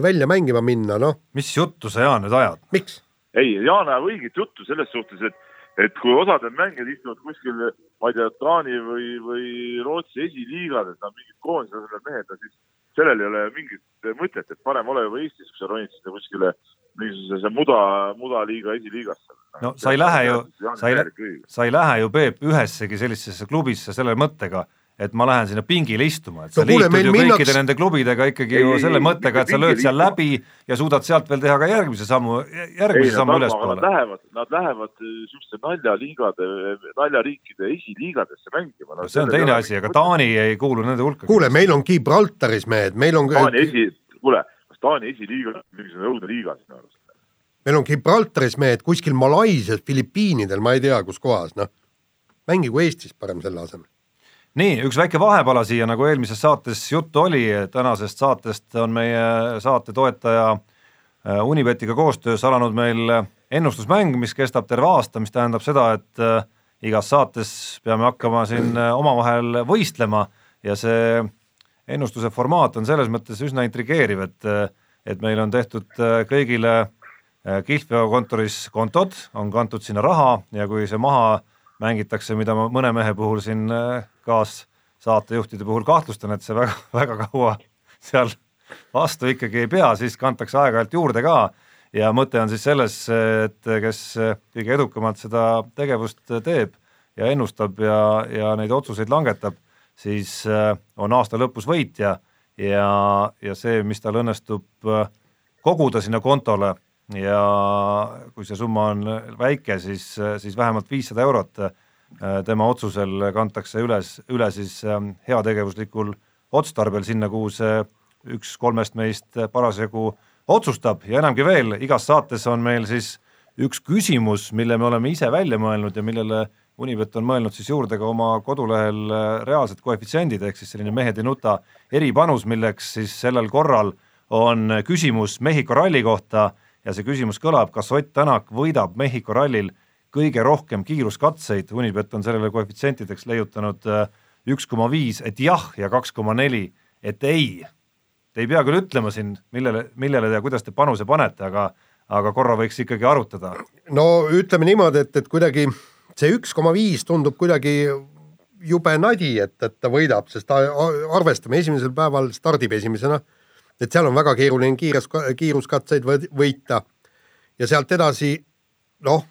välja mängima minna, noh. mis juttu sa, Jaan, nüüd ajad? miks? ei, Jaan ajab õiget juttu selles suhtes, et et kui osad need mängijad istuvad kuskil, ma ei tea, Taani või, või Rootsi esiliigades, nad mingid koondise mehed, siis sellel ei ole mingit mõtet, et parem ole juba Eestis, kui sa ronid sinna kuskile mingisugusesse muda, mudaliiga esiliigasse. no sa ei lähe ju, sa ei, sa ei lähe ju, Peep, ühessegi sellisesse klubisse selle mõttega, et ma lähen sinna pingile istuma, et sa no, liitud ju kõikide minnaks... nende klubidega ikkagi ei, ju selle mõttega, et sa lööd seal läbi ja suudad sealt veel teha ka järgmise sammu, järgmise ei, sammu ülespoole. Nad lähevad, nad lähevad niisuguste naljaliigade, naljariikide esiliigadesse mängima no,. see on teine asi, aga Taani ei kuulu nende hulka. kuule, meil on Gibraltaris mehed, meil on Taani esi, kuule, kas Taani esiliiga on mingisugune õudne liiga sinu arust? meil on Gibraltaris mehed kuskil Malaisias, Filipiinidel, ma ei tea, kus kohas, noh. mängigu Eestis parem selle asemel nii, üks väike vahepala siia, nagu eelmises saates juttu oli, tänasest saatest on meie saate toetaja äh, Unibetiga koostöös alanud meil ennustusmäng, mis kestab terve aasta, mis tähendab seda, et äh, igas saates peame hakkama siin äh, omavahel võistlema ja see ennustuse formaat on selles mõttes üsna intrigeeriv, et, et meil on tehtud kõigile kihlveokontoris kontod, on kantud sinna raha ja kui see maha mängitakse, mida ma mõne mehe puhul siin kaassaatejuhtide puhul kahtlustan, et see väga, väga kaua seal vastu ikkagi ei pea, siis kantakse aeg-ajalt juurde ka. Ja mõte on siis selles, et kes kõige edukamalt seda tegevust teeb ja ennustab ja, ja neid otsuseid langetab, siis äh, on aasta lõpus võitja ja, ja see, mis tal õnnestub äh, koguda sinna kontole ja kui see summa on väike, siis, siis vähemalt viissada eurot Äh, tema otsusel kantakse üles, üle siis ähm, heategevuslikul otstarbel sinna, kuhu see üks kolmest meist parasjagu otsustab. Ja enamgi veel, igas saates on meil siis üks küsimus, mille me oleme ise välja mõelnud ja millele Unibet on mõelnud siis juurde ka oma kodulehel äh, reaalsed koefitsiendid, ehk siis selline mehed ei nuta eripanus, milleks siis sellel korral on küsimus Mehhiko ralli kohta ja see küsimus kõlab, kas Ott Tänak võidab Mehhiko rallil kõige rohkem kiiruskatseid, Unibet on sellele koefitsientideks leiutanud äh, üks koma viis, et jah, ja kaks koma neli, et ei. Te ei pea küll ütlema siin, millele, millele ja kuidas te panuse panete, aga aga korra võiks ikkagi arutada. no ütleme niimoodi, et, et kuidagi see üks koma viis tundub kuidagi jube nadi, et, et ta võidab, sest ta, arvestame, esimesel päeval stardib esimesena, et seal on väga keeruline kiires, kiiruskatseid võita ja sealt edasi noh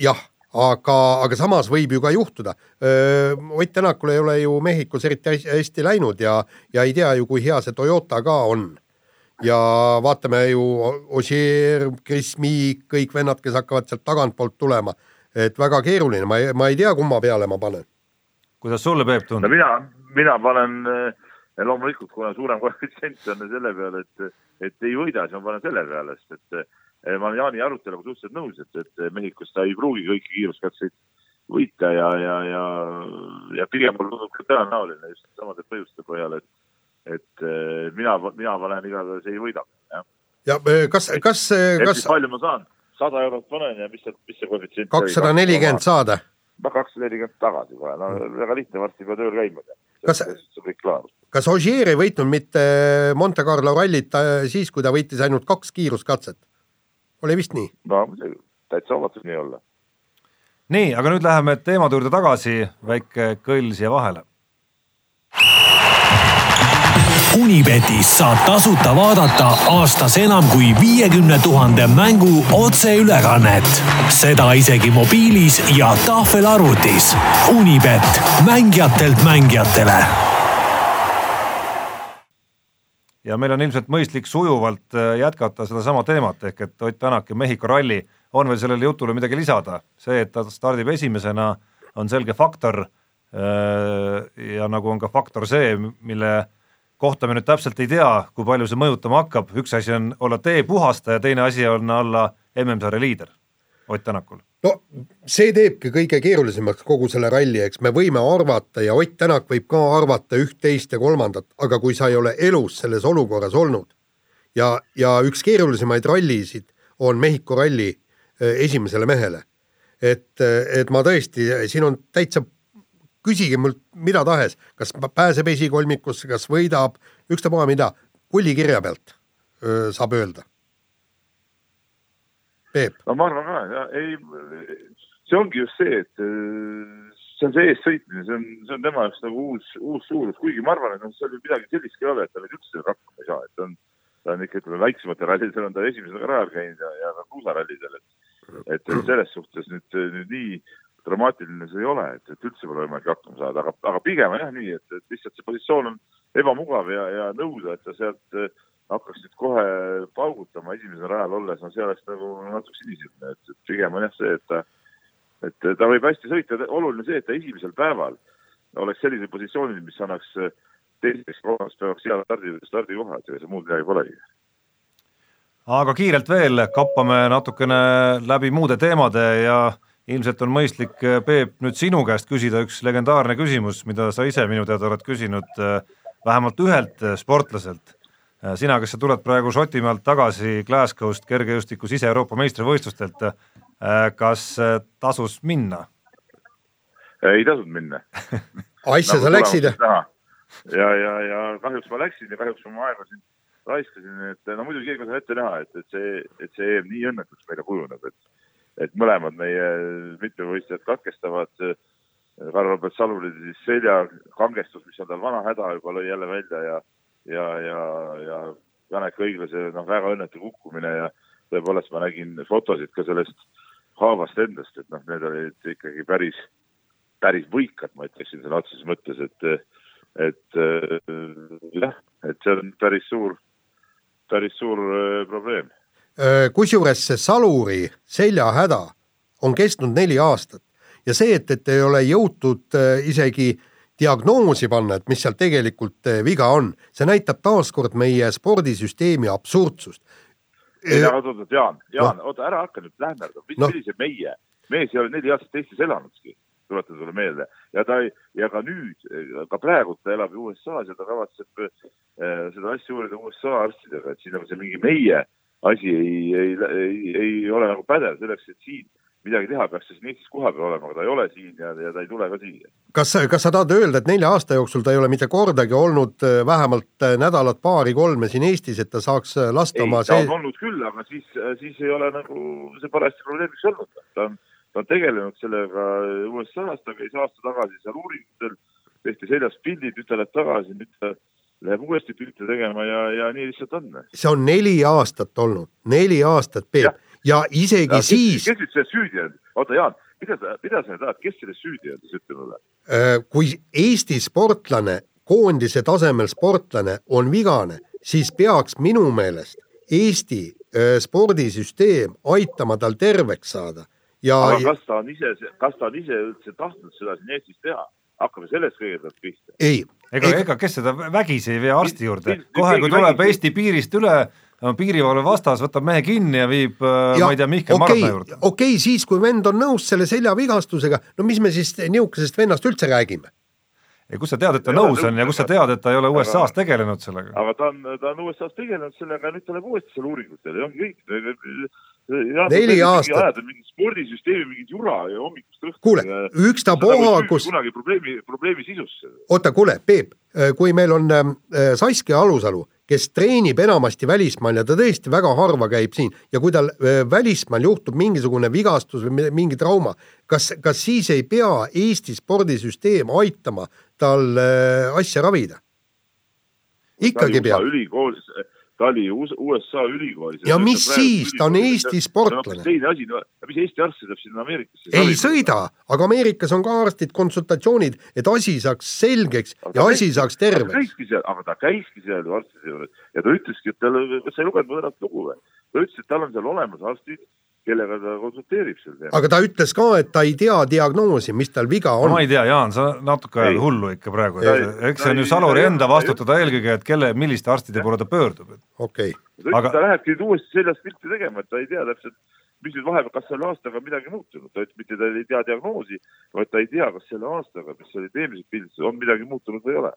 jah, aga, aga samas võib ju ka juhtuda. Ott Tänakul ei ole ju Mehhikos eriti hästi läinud ja, ja ei tea ju, kui hea see Toyota ka on. ja vaatame ju Ossier, Chris Meek, kõik vennad, kes hakkavad sealt tagantpoolt tulema. et väga keeruline, ma ei, ma ei tea, kumma peale ma panen. kuidas sulle, Peep, tundub? mina, mina panen loomulikult, kuna suurem koefitsient on selle peale, et, et ei võida, siis ma panen selle peale, sest et Eh, ma olen Jaani aruteluga suhteliselt nõus, et, et Mehhikos ta ei pruugi kõiki kiiruskatseid võita ja, ja, ja, ja pigem mulle tundub ka tõenäoline just samade põhjuste põhjal, et, et eh, mina, mina panen igatahes ei võida, ja eh, kas, kas, kas. palju ma saan? sada eurot panen ja mis see, mis see koefitsient kakssada nelikümmend saada? no kakssada nelikümmend tagasi kohe, no väga lihtne, varsti peab tööl käima. Kas, kas Ogier ei võitnud mitte Monte Carlo rallit siis, kui ta võitis ainult kaks kiiruskatset? oli vist nii? no täitsa omatud nii olla. nii, aga nüüd läheme teemade juurde tagasi, väike kõll siia vahele. Unibetis saab tasuta vaadata aastas enam kui viiekümne tuhande mängu otseülekannet. seda isegi mobiilis ja tahvelarvutis. Unibet, mängijatelt mängijatele ja meil on ilmselt mõistlik sujuvalt äh, jätkata sedasama teemat, ehk et Ott Tänak ja Mehhiko ralli, on veel sellele jutule midagi lisada, see, et ta stardib esimesena, on selge faktor äh, ja nagu on ka faktor see, mille kohta me nüüd täpselt ei tea, kui palju see mõjutama hakkab, üks asi on olla tee puhastaja, teine asi on olla MM-sarja liider Ott Tänakul no see teebki kõige keerulisemaks kogu selle ralli, eks me võime arvata ja Ott Tänak võib ka arvata üht, teist ja kolmandat, aga kui sa ei ole elus selles olukorras olnud ja, ja üks keerulisemaid rallisid on Mehhiko ralli eh, esimesele mehele. et, et ma tõesti, siin on täitsa, küsige mult mida tahes, kas pääseb esikolmikusse, kas võidab, ükstapuha mida, pullikirja pealt öö, saab öelda Peep? no ma arvan ka, ja ei, see ongi just see, et äh, see on see eessõitmine, see on, see on tema jaoks nagu uus, uus suurus, kuigi ma arvan, et noh, seal ju midagi sellist ei ole, et ta nüüd üldse hakkama ei saa, et ta on, ta on ikka, ütleme, väiksematel rallidel on ta esimesena ka rajal käinud ja, ja ka kruusarallidel, et et selles suhtes nüüd, nüüd nii dramaatiline see ei ole, et, et üldse pole võimalik hakkama saada, aga, aga pigem on jah nii, et, et lihtsalt see positsioon on ebamugav ja, ja nõuda, et ta sealt äh, hakkaks nüüd kohe paugutama esimesel rajal olles, no see oleks nagu natuke sinisilmne, et, et pigem on jah see, et ta, et ta võib hästi sõita, oluline see, et ta esimesel päeval oleks sellisel positsioonil, mis annaks teiseks, kolmandaks päevaks hea stardi, stardikohad ja muud midagi polegi. Aga kiirelt veel kappame natukene läbi muude teemade ja ilmselt on mõistlik, Peep, nüüd sinu käest küsida üks legendaarne küsimus, mida sa ise minu teada oled küsinud äh, vähemalt ühelt sportlaselt. Äh, sina, kes sa tuled praegu Šotimaalt tagasi Glasgow'st kergejõustiku sise-Euroopa meistrivõistlustelt, äh, kas tasus minna? ei tasunud minna asja nagu sa läksid? ja, ja, ja kahjuks ma läksin ja kahjuks ma oma aega siin raiskasin, et no muidugi keegi ei saa ette näha, et, et see, et see EM nii õnnekuks meile kujuneb, et et mõlemad meie mitmevõistlejad katkestavad. Karl-Robert Salulil siis seljakangestus, mis on tal vana häda juba, lõi jälle välja ja, ja, ja, ja Janek Õiglase noh, väga õnnetu kukkumine ja tõepoolest ma nägin fotosid ka sellest haavast endast, et noh, need olid ikkagi päris, päris võikad, ma ütleksin sõna otseses mõttes, et, et jah, et see on päris suur päris suur äh, probleem. Äh, kusjuures see Saluri seljahäda on kestnud neli aastat ja see, et, et ei ole jõutud äh, isegi diagnoosi panna, et mis seal tegelikult viga on, see näitab taaskord meie spordisüsteemi absurdsust. ei, aga oot, oot, Jaan, Jaan no., oota, ära hakka nüüd lähmerdama, mis no. sellise meie, mees ei ole neli aastat Eestis elanudki tuletan sulle meelde. ja ta ei, ja ka nüüd, ka praegu ta elab ju USA-s ja ta kavatseb äh, seda asja uurida USA arstidega, et siin nagu see mingi meie asi ei, ei, ei, ei ole nagu pädev selleks, et siin midagi teha, peaks ta siin Eestis kohapeal olema, aga ta ei ole siin ja, ja ta ei tule ka siia. kas, kas sa tahad öelda, et nelja aasta jooksul ta ei ole mitte kordagi olnud äh, vähemalt äh, nädalat paari-kolme siin Eestis, et ta saaks äh, lasta ei, oma ta on olnud küll, aga siis, siis ei ole nagu see parajasti probleemiks olnud, ta on ta on tegelenud sellega USA-s, ta käis aasta tagasi seal uuringutel, tehti seljast pildid, nüüd ta läheb tagasi, nüüd ta läheb uuesti pilte tegema ja, ja nii lihtsalt on. see on neli aastat olnud, neli aastat, Peep, ja isegi ja, siis. kes nüüd selles süüdi on? oota, Jaan, mida sa, mida sa tahad, kes selles süüdi on, siis ütle mulle. Äh, kui Eesti sportlane, koondise tasemel sportlane on vigane, siis peaks minu meelest Eesti äh, spordisüsteem aitama tal terveks saada ja aga kas ta on ise, kas ta on ise üldse tahtnud seda siin Eestis teha? hakkame sellest kõigepealt pihta. ei. Ega, ega kes seda vägisi ei vee arsti juurde, kohe kui tuleb vägisi. Eesti piirist üle, piirivalve vastas võtab mehe kinni ja viib ja, ma ei tea, Mihkel okay, Marta juurde. okei okay,, siis kui vend on nõus selle seljavigastusega, no mis me siis nihukesest vennast üldse räägime? ja kust sa tead, et ta ja nõus on ja kust sa tead, et ta ei ole USA-s tegelenud sellega? aga ta on, ta on USA-s tegelenud sellega ja nüüd ta läheb uuesti seal uuringutele ja ongi kõik. Neli aastat. ajada mingit spordisüsteemi, mingit jura ja hommikust õhtuni. kuule, ükstapuha, kus. kunagi probleemi, probleemi sisusse. oota, kuule, Peep, kui meil on äh, Saskia Alusalu kes treenib enamasti välismaal ja ta tõesti väga harva käib siin ja kui tal välismaal juhtub mingisugune vigastus või mingi trauma, kas, kas siis ei pea Eesti spordisüsteem aitama tal asja ravida? ikkagi peab. ülikoolis ta oli USA ülikoolis. ja mis siis, ta on Eesti sportlane. teine asi, mis Eesti arst sõidab sinna Ameerikasse? ei sõida, aga Ameerikas on ka arstid, konsultatsioonid, et asi saaks selgeks aga ja asi käiski, saaks terveks. käiski seal, aga ta käiski seal ju arstide juures ja ta ütleski, et tal, kas sa ei lugenud mu tänast lugu või? ta ütles, et tal on seal olemas arstid kellega ta konsulteerib sel teemal. aga ta ütles ka, et ta ei tea diagnoosi, mis tal viga on. ma ei tea, Jaan, sa natuke ajad hullu ikka praegu, eks see on ju Saluri enda vastutada eelkõige, et kelle, milliste arstide poole ta pöördub. okei okay.. aga ta lähebki nüüd uuesti seljast pilti tegema, et ta ei tea täpselt, mis nüüd vahepeal, kas selle aastaga midagi muutunud, ta ütles mitte ta ei tea diagnoosi, vaid ta ei tea, kas selle aastaga, mis olid eelmised pildid, on midagi muutunud või ei ole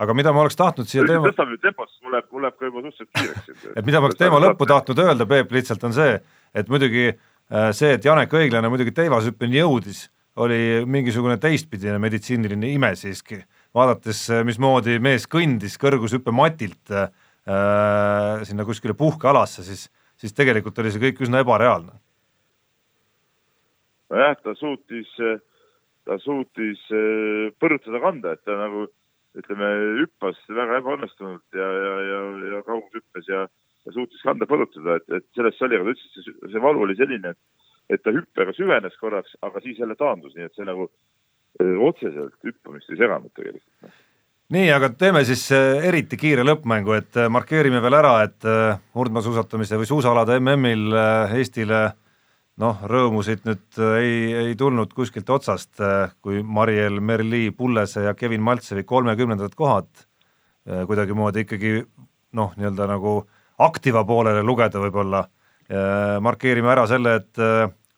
aga mida ma oleks tahtnud siia teema. tõstame nüüd tempot, siis mul läheb, mul läheb ka juba suhteliselt kiireks. et mida ma oleks teema lõppu tahtnud öelda, Peep, lihtsalt on see, et muidugi äh, see, et Janek Õiglane muidugi teivashüppeni jõudis, oli mingisugune teistpidine meditsiiniline ime siiski. vaadates, äh, mismoodi mees kõndis kõrgushüppematilt äh, sinna kuskile puhkealasse, siis, siis tegelikult oli see kõik üsna ebareaalne. nojah, ta suutis, ta suutis äh, põrutada kanda, et ta nagu ütleme, hüppas väga ebaõnnestunult ja, ja, ja, ja kaugushüppes ja, ja suutis kanda põrutada, et, et sellest oli, aga ta ütles, et see, see valu oli selline, et et ta hüppega süvenes korraks, aga siis jälle taandus, nii et see nagu otseselt hüppamist ei seganud tegelikult. Noh. nii, aga teeme siis eriti kiire lõppmängu, et markeerime veel ära, et murdmaasuusatamise või suusaalade MM-il Eestile noh, rõõmusid nüüd ei, ei tulnud kuskilt otsast, kui Mariel Merli, Pullese ja Kevin Maltsevi kolmekümnendad kohad kuidagimoodi ikkagi noh, nii-öelda nagu aktiva poolele lugeda võib-olla. markeerime ära selle, et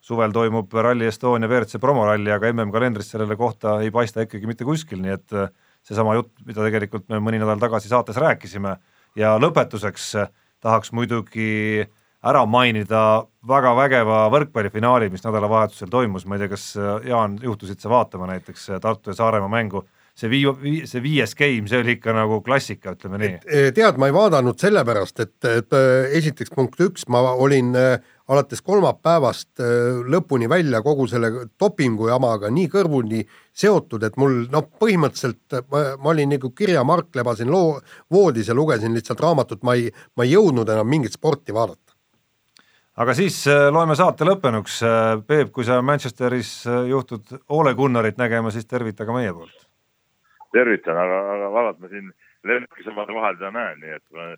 suvel toimub Rally Estonia WRC promoralli, aga MM-kalendris sellele kohta ei paista ikkagi mitte kuskil, nii et äh, seesama jutt, mida tegelikult me mõni nädal tagasi saates rääkisime. Ja lõpetuseks äh, tahaks muidugi ära mainida väga vägeva võrkpallifinaali, mis nädalavahetusel toimus, ma ei tea, kas äh, Jaan, juhtusid sa vaatama näiteks Tartu ja Saaremaa mängu, see vii-, see viies game, see oli ikka nagu klassika, ütleme nii. tead, ma ei vaadanud sellepärast, et, et esiteks punkt üks, ma olin äh, alates kolmapäevast lõpuni välja kogu selle dopingu jamaga nii kõrvuni seotud, et mul noh, põhimõtteliselt ma, ma olin nagu kirjamark, lebasin loo, voodis ja lugesin lihtsalt raamatut, ma ei, ma ei jõudnud enam mingit sporti vaadata. aga siis loeme saate lõppenuks. Peep, kui sa Manchesteris juhtud Ole Gunnarit nägema, siis tervita ka meie poolt. Tervitan, aga, aga vaevalt ma siin lennukisõmade vahel teda näen, nii et ma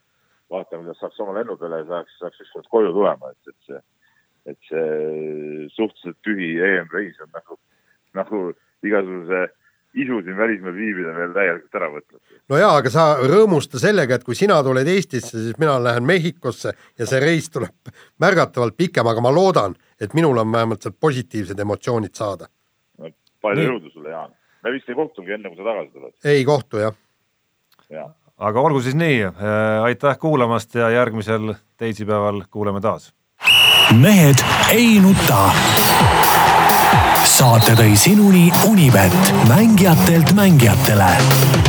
vaatame, kuidas saaks oma lennu peale ja saaks, saaks ükskord koju tulema, et, et see, et see suhteliselt tühi EM-reis on nagu, nagu igasuguse isu siin välismaal viibida veel täielikult ära võtnud. no jaa, aga sa rõõmusta sellega, et kui sina tuled Eestisse, siis mina lähen Mehhikosse ja see reis tuleb märgatavalt pikem, aga ma loodan, et minul on vähemalt sealt positiivsed emotsioonid saada no,. palju jõudu sulle, Jaan. Me vist ei kohtunudki enne, kui sa tagasi tuled. ei kohtu, jah. jah aga olgu siis nii, äh, aitäh kuulamast ja järgmisel teisipäeval kuuleme taas. mehed ei nuta. saate tõi sinuni Unibet, mängijatelt mängijatele